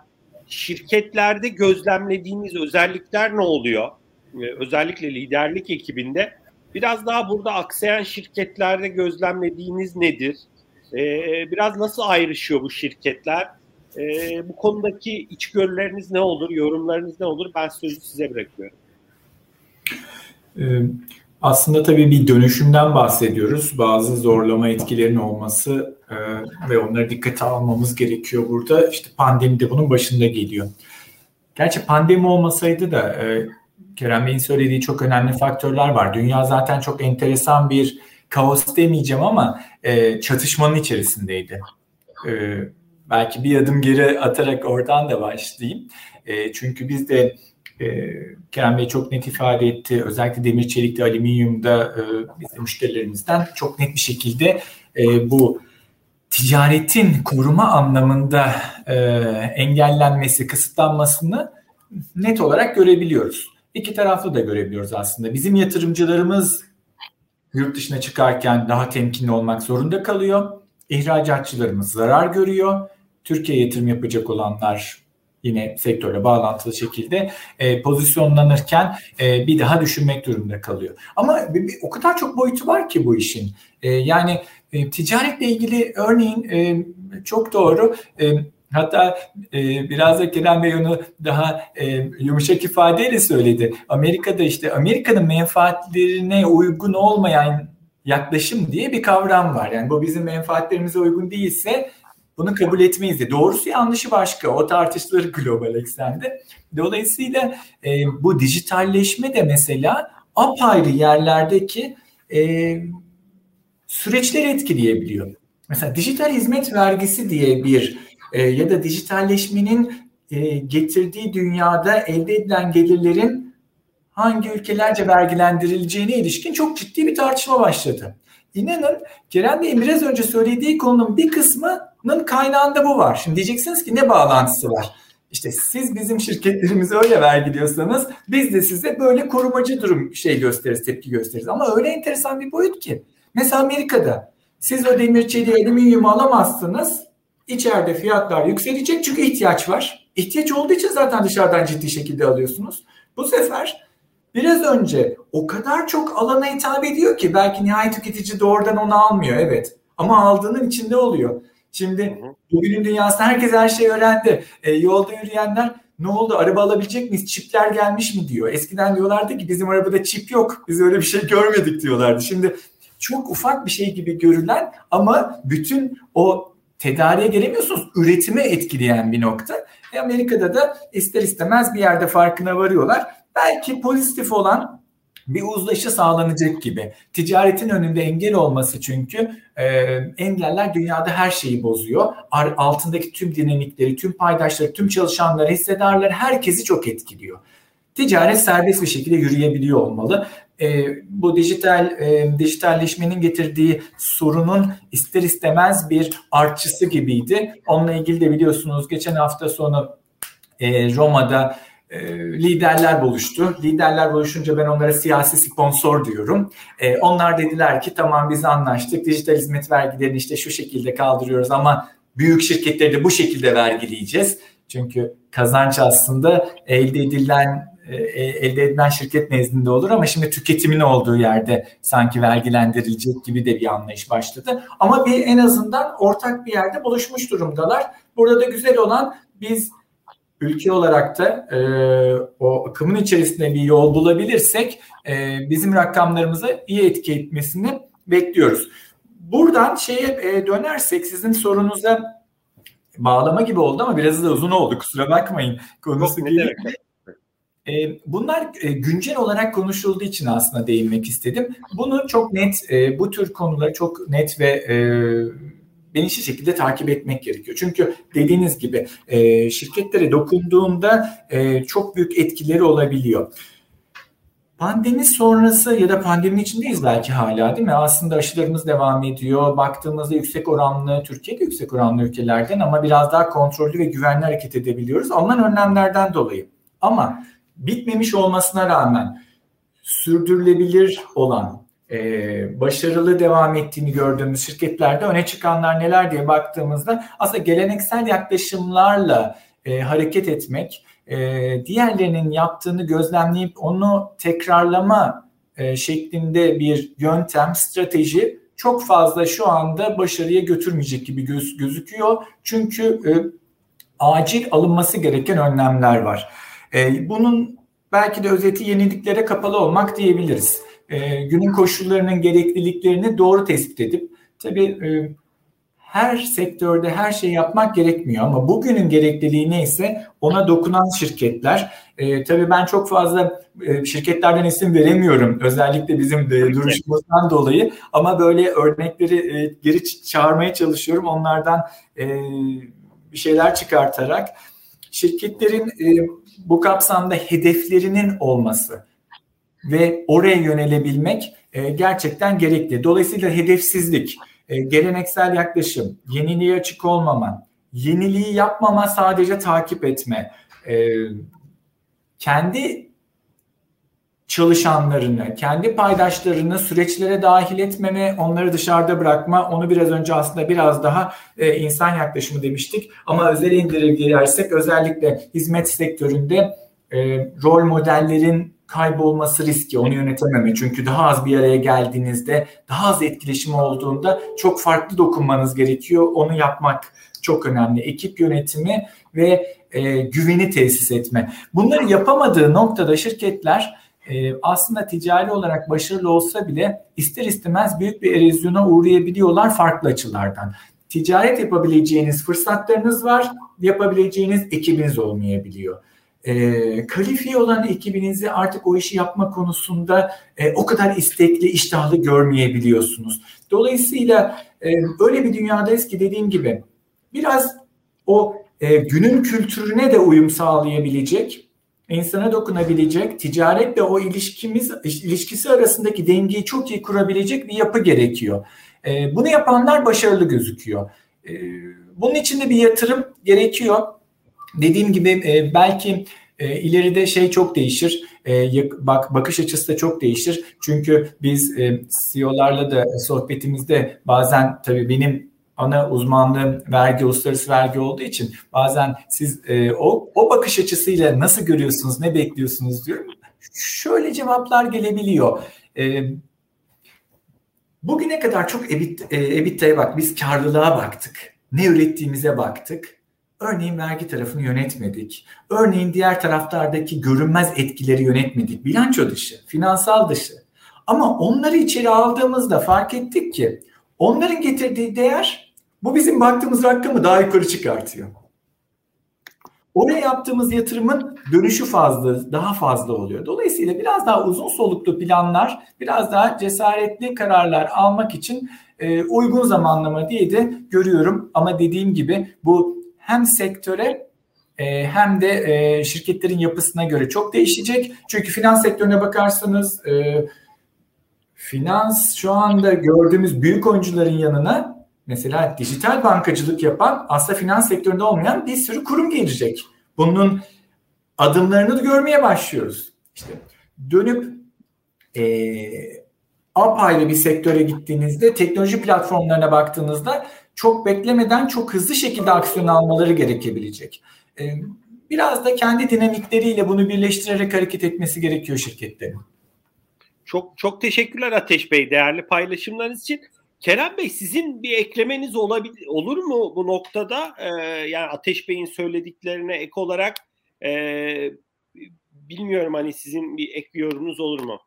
şirketlerde gözlemlediğiniz özellikler ne oluyor? E, özellikle liderlik ekibinde. Biraz daha burada aksayan şirketlerde gözlemlediğiniz nedir? E, biraz nasıl ayrışıyor bu şirketler? E, bu konudaki içgörüleriniz ne olur, yorumlarınız ne olur? Ben sözü size bırakıyorum. Aslında tabii bir dönüşümden bahsediyoruz. Bazı zorlama etkilerinin olması e, ve onları dikkate almamız gerekiyor burada. İşte pandemi de bunun başında geliyor. Gerçi pandemi olmasaydı da e, Kerem Bey'in söylediği çok önemli faktörler var. Dünya zaten çok enteresan bir kaos demeyeceğim ama e, çatışmanın içerisindeydi. E, belki bir adım geri atarak oradan da başlayayım. E, çünkü biz de e, Kerem Bey çok net ifade etti. Özellikle demir çelikte, alüminyumda e, bizim müşterilerimizden çok net bir şekilde e, bu ticaretin koruma anlamında e, engellenmesi, kısıtlanmasını net olarak görebiliyoruz. İki taraflı da görebiliyoruz aslında. Bizim yatırımcılarımız yurt dışına çıkarken daha temkinli olmak zorunda kalıyor. İhracatçılarımız zarar görüyor. Türkiye yatırım yapacak olanlar yine sektörle bağlantılı şekilde e, pozisyonlanırken e, bir daha düşünmek durumunda kalıyor. Ama bir, bir, o kadar çok boyutu var ki bu işin. E, yani e, ticaretle ilgili örneğin e, çok doğru e, Hatta e, biraz da Kerem Bey onu daha e, yumuşak ifadeyle söyledi. Amerika'da işte Amerika'nın menfaatlerine uygun olmayan yaklaşım diye bir kavram var. Yani bu bizim menfaatlerimize uygun değilse bunu kabul etmeyiz diye. Doğrusu yanlışı başka. O tartışılır global eksende. Dolayısıyla e, bu dijitalleşme de mesela apayrı yerlerdeki e, süreçleri etkileyebiliyor. Mesela dijital hizmet vergisi diye bir e, ya da dijitalleşmenin e, getirdiği dünyada elde edilen gelirlerin hangi ülkelerce vergilendirileceğine ilişkin çok ciddi bir tartışma başladı. İnanın Kerem Bey'in biraz önce söylediği konunun bir kısmının kaynağında bu var. Şimdi diyeceksiniz ki ne bağlantısı var? İşte siz bizim şirketlerimize öyle vergiliyorsanız biz de size böyle korumacı durum şey gösteririz, tepki gösteririz. Ama öyle enteresan bir boyut ki. Mesela Amerika'da siz o demir çeliği alüminyumu alamazsınız. İçeride fiyatlar yükselecek çünkü ihtiyaç var. İhtiyaç olduğu için zaten dışarıdan ciddi şekilde alıyorsunuz. Bu sefer biraz önce o kadar çok alana hitap ediyor ki belki nihai tüketici doğrudan onu almıyor evet. Ama aldığının içinde oluyor. Şimdi bugünün dünyasında herkes her şeyi öğrendi. E, yolda yürüyenler ne oldu araba alabilecek miyiz? Çipler gelmiş mi diyor. Eskiden diyorlardı ki bizim arabada çip yok. Biz öyle bir şey görmedik diyorlardı. Şimdi çok ufak bir şey gibi görülen ama bütün o tedariğe gelemiyorsunuz. Üretime etkileyen bir nokta. E Amerika'da da ister istemez bir yerde farkına varıyorlar. Belki pozitif olan bir uzlaşı sağlanacak gibi. Ticaretin önünde engel olması çünkü e, engeller dünyada her şeyi bozuyor. Altındaki tüm dinamikleri, tüm paydaşları, tüm çalışanları, hissedarları herkesi çok etkiliyor. Ticaret serbest bir şekilde yürüyebiliyor olmalı. E, bu dijital e, dijitalleşmenin getirdiği sorunun ister istemez bir artçısı gibiydi. Onunla ilgili de biliyorsunuz geçen hafta sonu e, Roma'da e, liderler buluştu. Liderler buluşunca ben onlara siyasi sponsor diyorum. E, onlar dediler ki tamam biz anlaştık. Dijital hizmet vergilerini işte şu şekilde kaldırıyoruz ama büyük şirketleri de bu şekilde vergileyeceğiz. Çünkü kazanç aslında elde edilen e, elde edilen şirket nezdinde olur ama şimdi tüketimin olduğu yerde sanki vergilendirilecek gibi de bir anlayış başladı. Ama bir en azından ortak bir yerde buluşmuş durumdalar. Burada da güzel olan biz ülke olarak da e, o akımın içerisinde bir yol bulabilirsek e, bizim rakamlarımıza iyi etki etmesini bekliyoruz. Buradan şeye e, dönersek sizin sorunuza bağlama gibi oldu ama biraz da uzun oldu kusura bakmayın. Konusu gibi. E, bunlar e, güncel olarak konuşulduğu için aslında değinmek istedim. Bunu çok net, e, bu tür konuları çok net ve bilinçli şekilde takip etmek gerekiyor. Çünkü dediğiniz gibi e, şirketlere dokunduğunda e, çok büyük etkileri olabiliyor. Pandemi sonrası ya da pandeminin içindeyiz belki hala değil mi? Aslında aşılarımız devam ediyor. Baktığımızda yüksek oranlı, Türkiye'de yüksek oranlı ülkelerden ama biraz daha kontrollü ve güvenli hareket edebiliyoruz. Alınan önlemlerden dolayı. Ama bitmemiş olmasına rağmen sürdürülebilir olan e, başarılı devam ettiğini gördüğümüz şirketlerde öne çıkanlar neler diye baktığımızda aslında geleneksel yaklaşımlarla e, hareket etmek, e, diğerlerinin yaptığını gözlemleyip onu tekrarlama e, şeklinde bir yöntem, strateji çok fazla şu anda başarıya götürmeyecek gibi göz, gözüküyor. Çünkü e, acil alınması gereken önlemler var. E, bunun belki de özeti yeniliklere kapalı olmak diyebiliriz e, günün koşullarının gerekliliklerini doğru tespit edip tabii e, her sektörde her şey yapmak gerekmiyor ama bugünün gerekliliği neyse ona dokunan şirketler. E, tabii ben çok fazla e, şirketlerden isim veremiyorum özellikle bizim de duruşumuzdan dolayı ama böyle örnekleri e, geri çağırmaya çalışıyorum onlardan e, bir şeyler çıkartarak şirketlerin e, bu kapsamda hedeflerinin olması ve oraya yönelebilmek e, gerçekten gerekli. Dolayısıyla hedefsizlik, e, geleneksel yaklaşım, yeniliğe açık olmama, yeniliği yapmama sadece takip etme, e, kendi çalışanlarını, kendi paydaşlarını süreçlere dahil etmeme, onları dışarıda bırakma, onu biraz önce aslında biraz daha e, insan yaklaşımı demiştik. Ama özel indirgeyersek özellikle hizmet sektöründe e, rol modellerin kaybolması riski, onu yönetememe. Çünkü daha az bir araya geldiğinizde, daha az etkileşim olduğunda çok farklı dokunmanız gerekiyor. Onu yapmak çok önemli. Ekip yönetimi ve e, güveni tesis etme. Bunları yapamadığı noktada şirketler e, aslında ticari olarak başarılı olsa bile ister istemez büyük bir erozyona uğrayabiliyorlar farklı açılardan. Ticaret yapabileceğiniz fırsatlarınız var, yapabileceğiniz ekibiniz olmayabiliyor e, kalifiye olan ekibinizi artık o işi yapma konusunda e, o kadar istekli, iştahlı görmeyebiliyorsunuz. Dolayısıyla e, öyle bir dünyadayız ki dediğim gibi biraz o e, günün kültürüne de uyum sağlayabilecek, insana dokunabilecek, ticaretle o ilişkimiz ilişkisi arasındaki dengeyi çok iyi kurabilecek bir yapı gerekiyor. E, bunu yapanlar başarılı gözüküyor. E, bunun için de bir yatırım gerekiyor dediğim gibi e, belki e, ileride şey çok değişir. E, bak bakış açısı da çok değişir. Çünkü biz e, CEO'larla da sohbetimizde bazen tabii benim ana uzmanlığım vergi, uluslararası vergi olduğu için bazen siz e, o, o bakış açısıyla nasıl görüyorsunuz, ne bekliyorsunuz diyorum. Şöyle cevaplar gelebiliyor. E, bugüne kadar çok EBIT, e, EBITDA'ya bak, biz karlılığa baktık. Ne ürettiğimize baktık. Örneğin vergi tarafını yönetmedik. Örneğin diğer taraflardaki görünmez etkileri yönetmedik. Bilanço dışı, finansal dışı. Ama onları içeri aldığımızda fark ettik ki onların getirdiği değer bu bizim baktığımız rakamı daha yukarı çıkartıyor. Oraya yaptığımız yatırımın dönüşü fazla, daha fazla oluyor. Dolayısıyla biraz daha uzun soluklu planlar, biraz daha cesaretli kararlar almak için e, uygun zamanlama diye de görüyorum. Ama dediğim gibi bu hem sektöre e, hem de e, şirketlerin yapısına göre çok değişecek. Çünkü finans sektörüne bakarsanız e, finans şu anda gördüğümüz büyük oyuncuların yanına mesela dijital bankacılık yapan aslında finans sektöründe olmayan bir sürü kurum gelecek. Bunun adımlarını da görmeye başlıyoruz. İşte dönüp e, apayrı bir sektöre gittiğinizde teknoloji platformlarına baktığınızda çok beklemeden çok hızlı şekilde aksiyon almaları gerekebilecek. Ee, biraz da kendi dinamikleriyle bunu birleştirerek hareket etmesi gerekiyor şirketlerin. Çok çok teşekkürler Ateş Bey değerli paylaşımlarınız için. Kerem Bey sizin bir eklemeniz olabilir olur mu bu noktada? Ee, yani Ateş Bey'in söylediklerine ek olarak e, bilmiyorum hani sizin bir ek bir yorumunuz olur mu?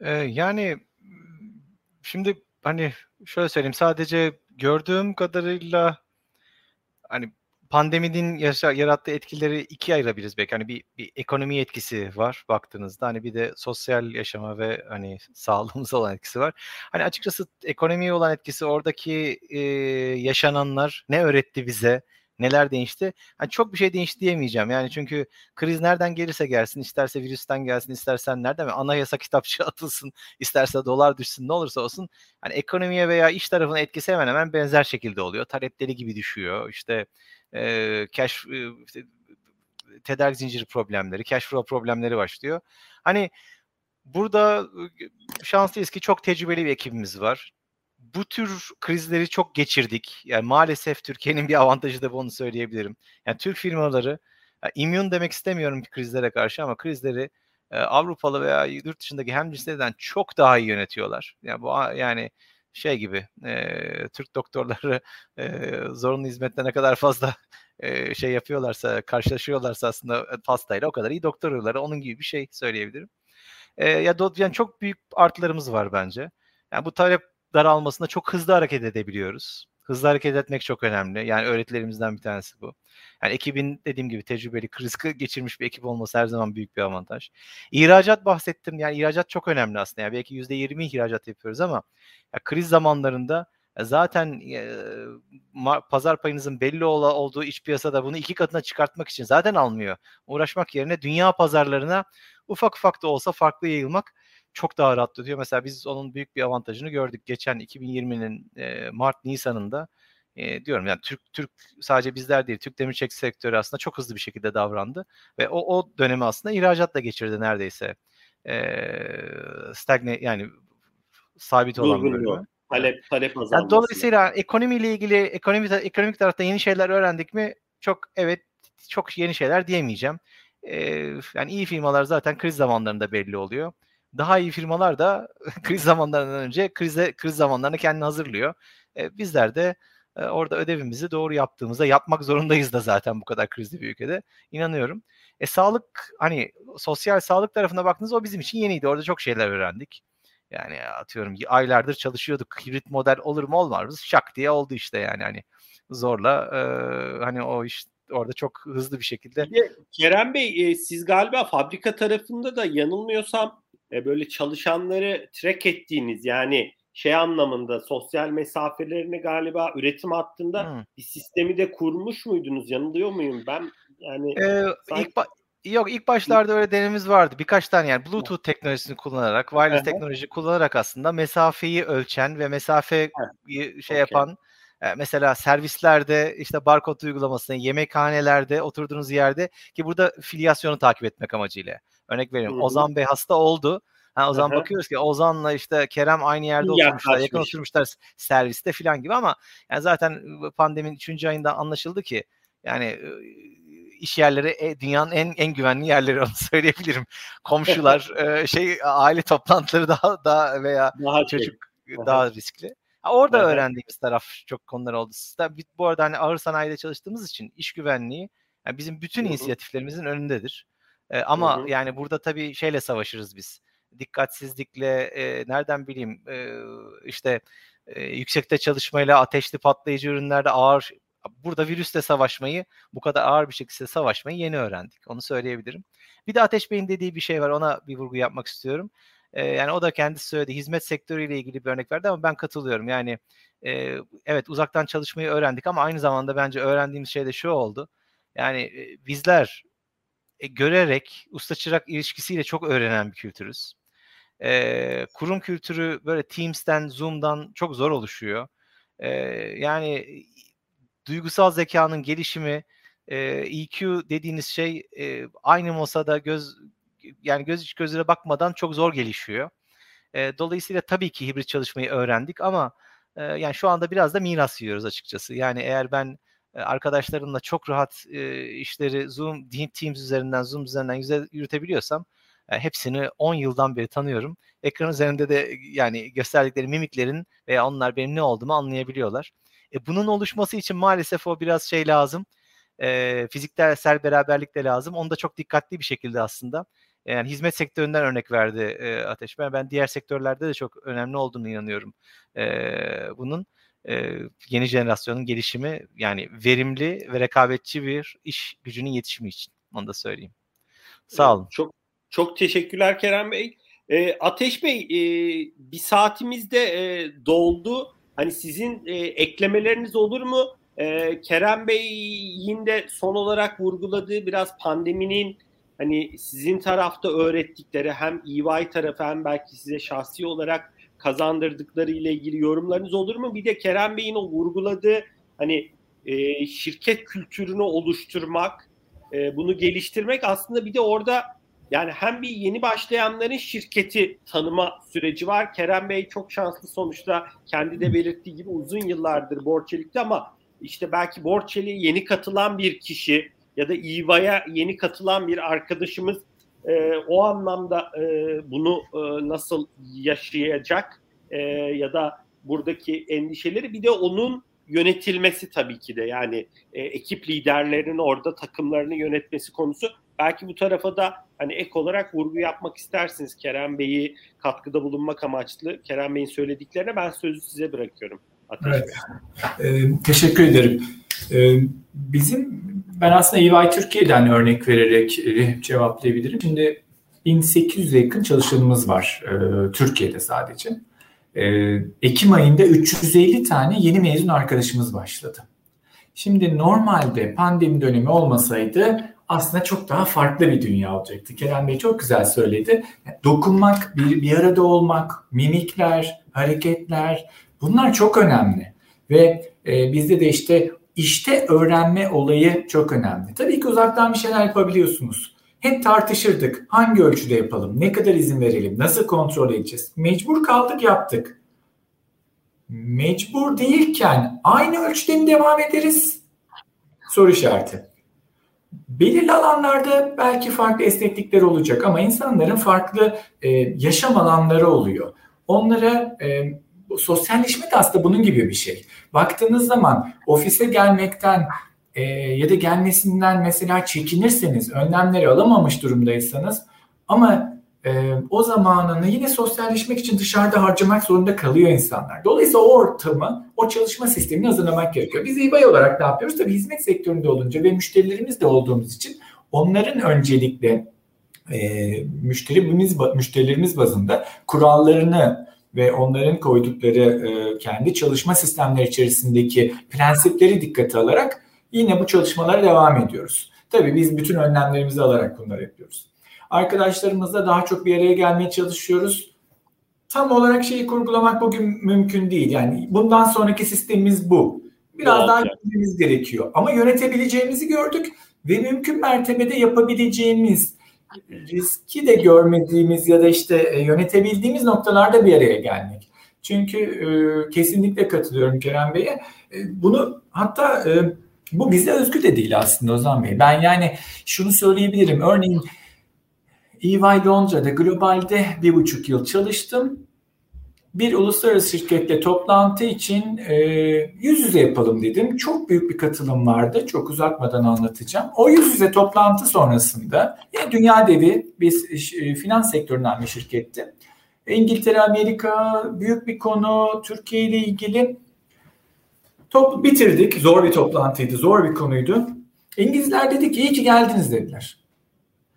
Ee, yani şimdi hani şöyle söyleyeyim sadece gördüğüm kadarıyla hani pandeminin yarattığı etkileri ikiye ayırabiliriz belki. Hani bir, bir ekonomi etkisi var baktığınızda. Hani bir de sosyal yaşama ve hani sağlığımıza olan etkisi var. Hani açıkçası ekonomiye olan etkisi oradaki e, yaşananlar ne öğretti bize? Neler değişti? Hani çok bir şey değişti diyemeyeceğim. Yani çünkü kriz nereden gelirse gelsin, isterse virüsten gelsin, istersen nereden? Anayasa kitapçı atılsın, isterse dolar düşsün, ne olursa olsun. Hani ekonomiye veya iş tarafına etkisi hemen hemen benzer şekilde oluyor. Talepleri gibi düşüyor. İşte e, cash e, tedarik zinciri problemleri, cash flow problemleri başlıyor. Hani burada şanslıyız ki çok tecrübeli bir ekibimiz var bu tür krizleri çok geçirdik. Yani maalesef Türkiye'nin bir avantajı da bunu söyleyebilirim. Yani Türk firmaları yani immün demek istemiyorum krizlere karşı ama krizleri e, Avrupalı veya yurt dışındaki hemcinslerden çok daha iyi yönetiyorlar. Yani bu yani şey gibi e, Türk doktorları e, zorunlu hizmette ne kadar fazla e, şey yapıyorlarsa karşılaşıyorlarsa aslında pastayla o kadar iyi doktorları onun gibi bir şey söyleyebilirim. E, ya yani çok büyük artılarımız var bence. Yani bu talep daralmasında çok hızlı hareket edebiliyoruz. Hızlı hareket etmek çok önemli. Yani öğretilerimizden bir tanesi bu. Yani ekibin dediğim gibi tecrübeli, kriz geçirmiş bir ekip olması her zaman büyük bir avantaj. İhracat bahsettim. Yani ihracat çok önemli aslında. Yani belki %20 ihracat yapıyoruz ama ya kriz zamanlarında zaten e, pazar payınızın belli ol, olduğu iç piyasada bunu iki katına çıkartmak için zaten almıyor. Uğraşmak yerine dünya pazarlarına ufak ufak da olsa farklı yayılmak çok daha rahatlatıyor. Mesela biz onun büyük bir avantajını gördük. Geçen 2020'nin e, Mart Nisan'ında e, diyorum yani Türk Türk sadece bizler değil Türk demir çelik sektörü aslında çok hızlı bir şekilde davrandı ve o o dönemi aslında ihracatla geçirdi neredeyse. E, stagne yani sabit olan bir bölümü. Talep, talep azalması. Yani dolayısıyla ekonomiyle ilgili ekonomi, ekonomik tarafta yeni şeyler öğrendik mi? Çok evet çok yeni şeyler diyemeyeceğim. Ee, yani iyi firmalar zaten kriz zamanlarında belli oluyor daha iyi firmalar da kriz zamanlarından önce krize kriz zamanlarını kendini hazırlıyor. E, bizler de e, orada ödevimizi doğru yaptığımızda yapmak zorundayız da zaten bu kadar krizli bir ülkede. inanıyorum. E sağlık hani sosyal sağlık tarafına baktığınızda o bizim için yeniydi. Orada çok şeyler öğrendik. Yani atıyorum aylardır çalışıyorduk. Hibrit model olur mu olmaz mı? Şak diye oldu işte yani hani zorla e, hani o iş orada çok hızlı bir şekilde. Kerem Bey e, siz galiba fabrika tarafında da yanılmıyorsam e, böyle çalışanları track ettiğiniz yani şey anlamında sosyal mesafelerini galiba üretim hattında hmm. bir sistemi de kurmuş muydunuz? Yanılıyor muyum ben? Yani ee, sanki... ilk Yok ilk başlarda öyle denememiz vardı. Birkaç tane yani Bluetooth teknolojisini kullanarak, wireless teknoloji kullanarak aslında mesafeyi ölçen ve mesafe şey okay. yapan E, mesela servislerde işte barkod uygulamasını, yemekhanelerde, oturduğunuz yerde ki burada filyasyonu takip etmek amacıyla. Örnek veriyorum. Hı-hı. Ozan Bey hasta oldu. Ha, o zaman Hı-hı. bakıyoruz ki Ozan'la işte Kerem aynı yerde İyi oturmuşlar, yakın oturmuşlar serviste falan gibi ama yani zaten pandeminin 3. ayında anlaşıldı ki yani iş yerleri e, dünyanın en en güvenli yerleri onu söyleyebilirim. Komşular, şey aile toplantıları daha daha veya daha çocuk şey. daha riskli. Orada evet. öğrendiğimiz taraf çok konular oldu. Bu arada hani ağır sanayide çalıştığımız için iş güvenliği yani bizim bütün inisiyatiflerimizin önündedir. E, ama Hı-hı. yani burada tabii şeyle savaşırız biz. Dikkatsizlikle e, nereden bileyim e, işte e, yüksekte çalışmayla ateşli patlayıcı ürünlerde ağır burada virüsle savaşmayı bu kadar ağır bir şekilde savaşmayı yeni öğrendik. Onu söyleyebilirim. Bir de Ateş Bey'in dediği bir şey var. Ona bir vurgu yapmak istiyorum. E, yani o da kendisi söyledi. Hizmet sektörüyle ilgili bir örnek verdi ama ben katılıyorum. Yani e, evet uzaktan çalışmayı öğrendik ama aynı zamanda bence öğrendiğimiz şey de şu oldu. Yani e, bizler e, görerek usta çırak ilişkisiyle çok öğrenen bir kültürüz. E, kurum kültürü böyle Teams'ten, Zoom'dan çok zor oluşuyor. E, yani duygusal zekanın gelişimi, e, EQ dediğiniz şey e, aynı masada göz yani göz iç gözüne bakmadan çok zor gelişiyor. E, dolayısıyla tabii ki hibrit çalışmayı öğrendik ama e, yani şu anda biraz da miras yiyoruz açıkçası. Yani eğer ben arkadaşlarımla çok rahat e, işleri Zoom, Teams üzerinden, Zoom üzerinden yürütebiliyorsam e, hepsini 10 yıldan beri tanıyorum. Ekran üzerinde de yani gösterdikleri mimiklerin veya onlar benim ne olduğumu anlayabiliyorlar. E, bunun oluşması için maalesef o biraz şey lazım. E, fiziksel beraberlik de lazım. Onu da çok dikkatli bir şekilde aslında yani hizmet sektöründen örnek verdi e, Ateş. Ben, ben diğer sektörlerde de çok önemli olduğunu inanıyorum e, bunun. E, yeni jenerasyonun gelişimi yani verimli ve rekabetçi bir iş gücünün yetişimi için. Onu da söyleyeyim. Sağ olun. Çok çok teşekkürler Kerem Bey. E, Ateş Bey e, bir saatimiz de e, doldu. Hani sizin e, eklemeleriniz olur mu? E, Kerem Bey'in de son olarak vurguladığı biraz pandeminin hani sizin tarafta öğrettikleri hem EY tarafı hem belki size şahsi olarak kazandırdıkları ile ilgili yorumlarınız olur mu? Bir de Kerem Bey'in o vurguladığı hani e, şirket kültürünü oluşturmak, e, bunu geliştirmek aslında bir de orada yani hem bir yeni başlayanların şirketi tanıma süreci var. Kerem Bey çok şanslı sonuçta kendi de belirttiği gibi uzun yıllardır Borçelik'te ama işte belki Borçelik'e yeni katılan bir kişi ya da İVA'ya yeni katılan bir arkadaşımız e, o anlamda e, bunu e, nasıl yaşayacak e, ya da buradaki endişeleri bir de onun yönetilmesi tabii ki de yani e, ekip liderlerinin orada takımlarını yönetmesi konusu belki bu tarafa da hani ek olarak vurgu yapmak istersiniz Kerem Bey'i katkıda bulunmak amaçlı Kerem Bey'in söylediklerine ben sözü size bırakıyorum. Ateş evet. Ee, teşekkür ederim. Ee, bizim ben aslında EY Türkiye'den örnek vererek e, cevaplayabilirim. Şimdi 1800'e yakın çalışanımız var e, Türkiye'de sadece. E, Ekim ayında 350 tane yeni mezun arkadaşımız başladı. Şimdi normalde pandemi dönemi olmasaydı aslında çok daha farklı bir dünya olacaktı. Kerem Bey çok güzel söyledi. Dokunmak, bir, bir arada olmak, mimikler, hareketler bunlar çok önemli. Ve e, bizde de işte işte öğrenme olayı çok önemli. Tabii ki uzaktan bir şeyler yapabiliyorsunuz. Hep tartışırdık. Hangi ölçüde yapalım? Ne kadar izin verelim? Nasıl kontrol edeceğiz? Mecbur kaldık yaptık. Mecbur değilken aynı ölçüde mi devam ederiz? Soru işareti. Belirli alanlarda belki farklı esneklikler olacak ama insanların farklı e, yaşam alanları oluyor. Onlara e, sosyalleşme de aslında bunun gibi bir şey. Baktığınız zaman ofise gelmekten e, ya da gelmesinden mesela çekinirseniz, önlemleri alamamış durumdaysanız ama e, o zamanını yine sosyalleşmek için dışarıda harcamak zorunda kalıyor insanlar. Dolayısıyla o ortamı, o çalışma sistemini hazırlamak gerekiyor. Biz eBay olarak ne yapıyoruz? Tabii hizmet sektöründe olunca ve müşterilerimiz de olduğumuz için onların öncelikle e, müşterimiz, müşterilerimiz bazında kurallarını ve onların koydukları e, kendi çalışma sistemleri içerisindeki prensipleri dikkate alarak yine bu çalışmalara devam ediyoruz. Tabii biz bütün önlemlerimizi alarak bunları yapıyoruz. Arkadaşlarımızla daha çok bir araya gelmeye çalışıyoruz. Tam olarak şeyi kurgulamak bugün mümkün değil. Yani bundan sonraki sistemimiz bu. Biraz daha gitmemiz gerekiyor. Ama yönetebileceğimizi gördük ve mümkün mertebede yapabileceğimiz riski de görmediğimiz ya da işte e, yönetebildiğimiz noktalarda bir araya gelmek. Çünkü e, kesinlikle katılıyorum Kerem Bey'e. E, bunu hatta e, bu bize özgü de değil aslında Ozan Bey. Ben yani şunu söyleyebilirim. Örneğin EY Londra'da globalde bir buçuk yıl çalıştım bir uluslararası şirketle toplantı için e, yüz yüze yapalım dedim. Çok büyük bir katılım vardı. Çok uzatmadan anlatacağım. O yüz yüze toplantı sonrasında yine dünya devi bir e, finans sektöründen bir şirketti. İngiltere, Amerika büyük bir konu. Türkiye ile ilgili top bitirdik. Zor bir toplantıydı. Zor bir konuydu. İngilizler dedi ki iyi ki geldiniz dediler.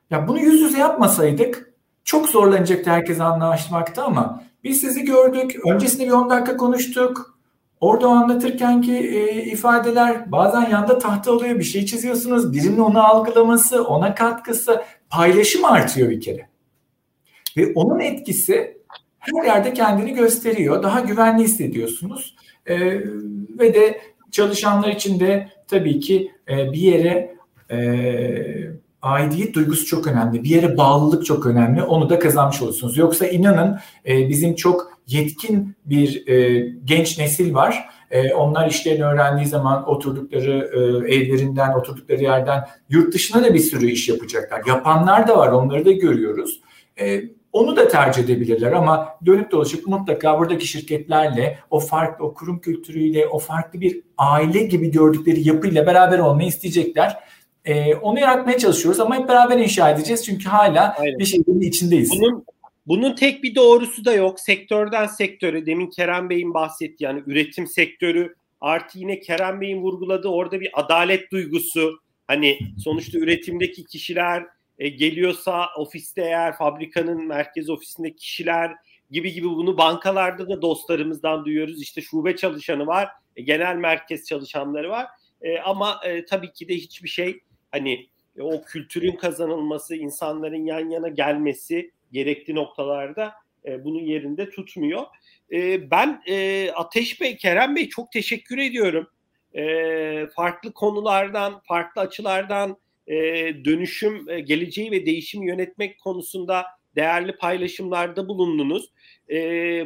Ya bunu yüz yüze yapmasaydık çok zorlanacaktı herkes anlaşmakta ama biz sizi gördük. Öncesinde bir 10 dakika konuştuk. Orada anlatırken ki e, ifadeler bazen yanda tahta oluyor. Bir şey çiziyorsunuz. Birinin onu algılaması, ona katkısı, paylaşım artıyor bir kere. Ve onun etkisi her yerde kendini gösteriyor. Daha güvenli hissediyorsunuz. E, ve de çalışanlar için de tabii ki e, bir yere e, aidiyet duygusu çok önemli. Bir yere bağlılık çok önemli. Onu da kazanmış olursunuz. Yoksa inanın e, bizim çok yetkin bir e, genç nesil var. E, onlar işlerini öğrendiği zaman oturdukları e, evlerinden, oturdukları yerden yurt dışına da bir sürü iş yapacaklar. Yapanlar da var. Onları da görüyoruz. E, onu da tercih edebilirler ama dönüp dolaşıp mutlaka buradaki şirketlerle o farklı, o kurum kültürüyle, o farklı bir aile gibi gördükleri yapıyla beraber olmayı isteyecekler. E, onu yaratmaya çalışıyoruz ama hep beraber inşa edeceğiz çünkü hala Aynen. bir şeyin içindeyiz. Bunun, bunun tek bir doğrusu da yok. Sektörden sektöre demin Kerem Bey'in bahsettiği yani üretim sektörü artı yine Kerem Bey'in vurguladığı orada bir adalet duygusu. Hani sonuçta üretimdeki kişiler e, geliyorsa ofiste eğer fabrikanın merkez ofisindeki kişiler gibi gibi bunu bankalarda da dostlarımızdan duyuyoruz. İşte şube çalışanı var, e, genel merkez çalışanları var. E, ama e, tabii ki de hiçbir şey hani e, o kültürün kazanılması, insanların yan yana gelmesi gerekli noktalarda e, bunun yerinde tutmuyor. E, ben e, Ateş Bey, Kerem Bey çok teşekkür ediyorum. E, farklı konulardan, farklı açılardan e, dönüşüm, e, geleceği ve değişim yönetmek konusunda değerli paylaşımlarda bulundunuz. E,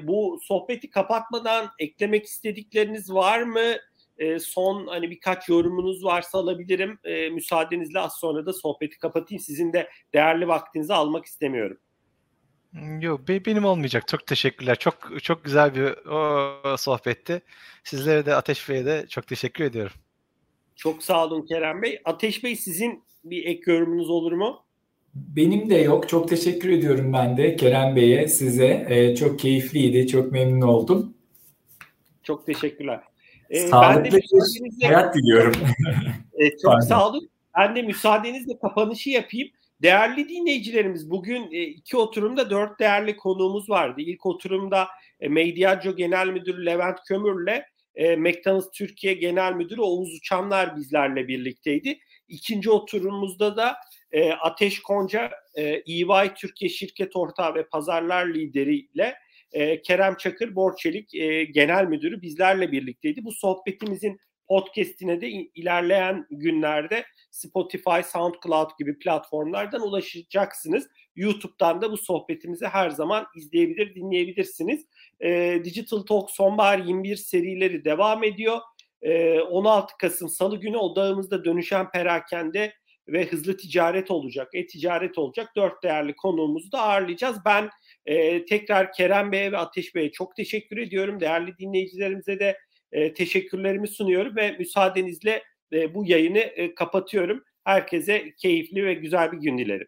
bu sohbeti kapatmadan eklemek istedikleriniz var mı? E, son hani birkaç yorumunuz varsa alabilirim. E, müsaadenizle az sonra da sohbeti kapatayım. Sizin de değerli vaktinizi almak istemiyorum. Hmm, yok benim olmayacak. Çok teşekkürler. Çok çok güzel bir o, sohbetti. Sizlere de Ateş Bey'e de çok teşekkür ediyorum. Çok sağ olun Kerem Bey. Ateş Bey sizin bir ek yorumunuz olur mu? Benim de yok. Çok teşekkür ediyorum ben de Kerem Bey'e, size. Ee, çok keyifliydi. Çok memnun oldum. Çok teşekkürler. Ee, Sağlıklı bir hayat diliyorum. e, çok Pardon. sağ olun. Ben de müsaadenizle kapanışı yapayım. Değerli dinleyicilerimiz bugün e, iki oturumda dört değerli konuğumuz vardı. İlk oturumda e, Mediaco Genel Müdürü Levent Kömür'le e, McDonald's Türkiye Genel Müdürü Oğuz Uçanlar bizlerle birlikteydi. İkinci oturumumuzda da Ateş Konca, EY Türkiye Şirket Ortağı ve Pazarlar Lideriyle e, Kerem Çakır Borçelik e, Genel Müdürü bizlerle birlikteydi. Bu sohbetimizin podcast'ine de ilerleyen günlerde Spotify, SoundCloud gibi platformlardan ulaşacaksınız. YouTube'dan da bu sohbetimizi her zaman izleyebilir, dinleyebilirsiniz. E, Digital Talk Sonbahar 21 serileri devam ediyor. E, 16 Kasım Salı günü odağımızda dönüşen perakende ve hızlı ticaret olacak, e-ticaret olacak. Dört değerli konuğumuzu da ağırlayacağız. Ben e, tekrar Kerem Bey'e ve Ateş Bey'e çok teşekkür ediyorum. Değerli dinleyicilerimize de e, teşekkürlerimi sunuyorum ve müsaadenizle e, bu yayını e, kapatıyorum. Herkese keyifli ve güzel bir gün dilerim.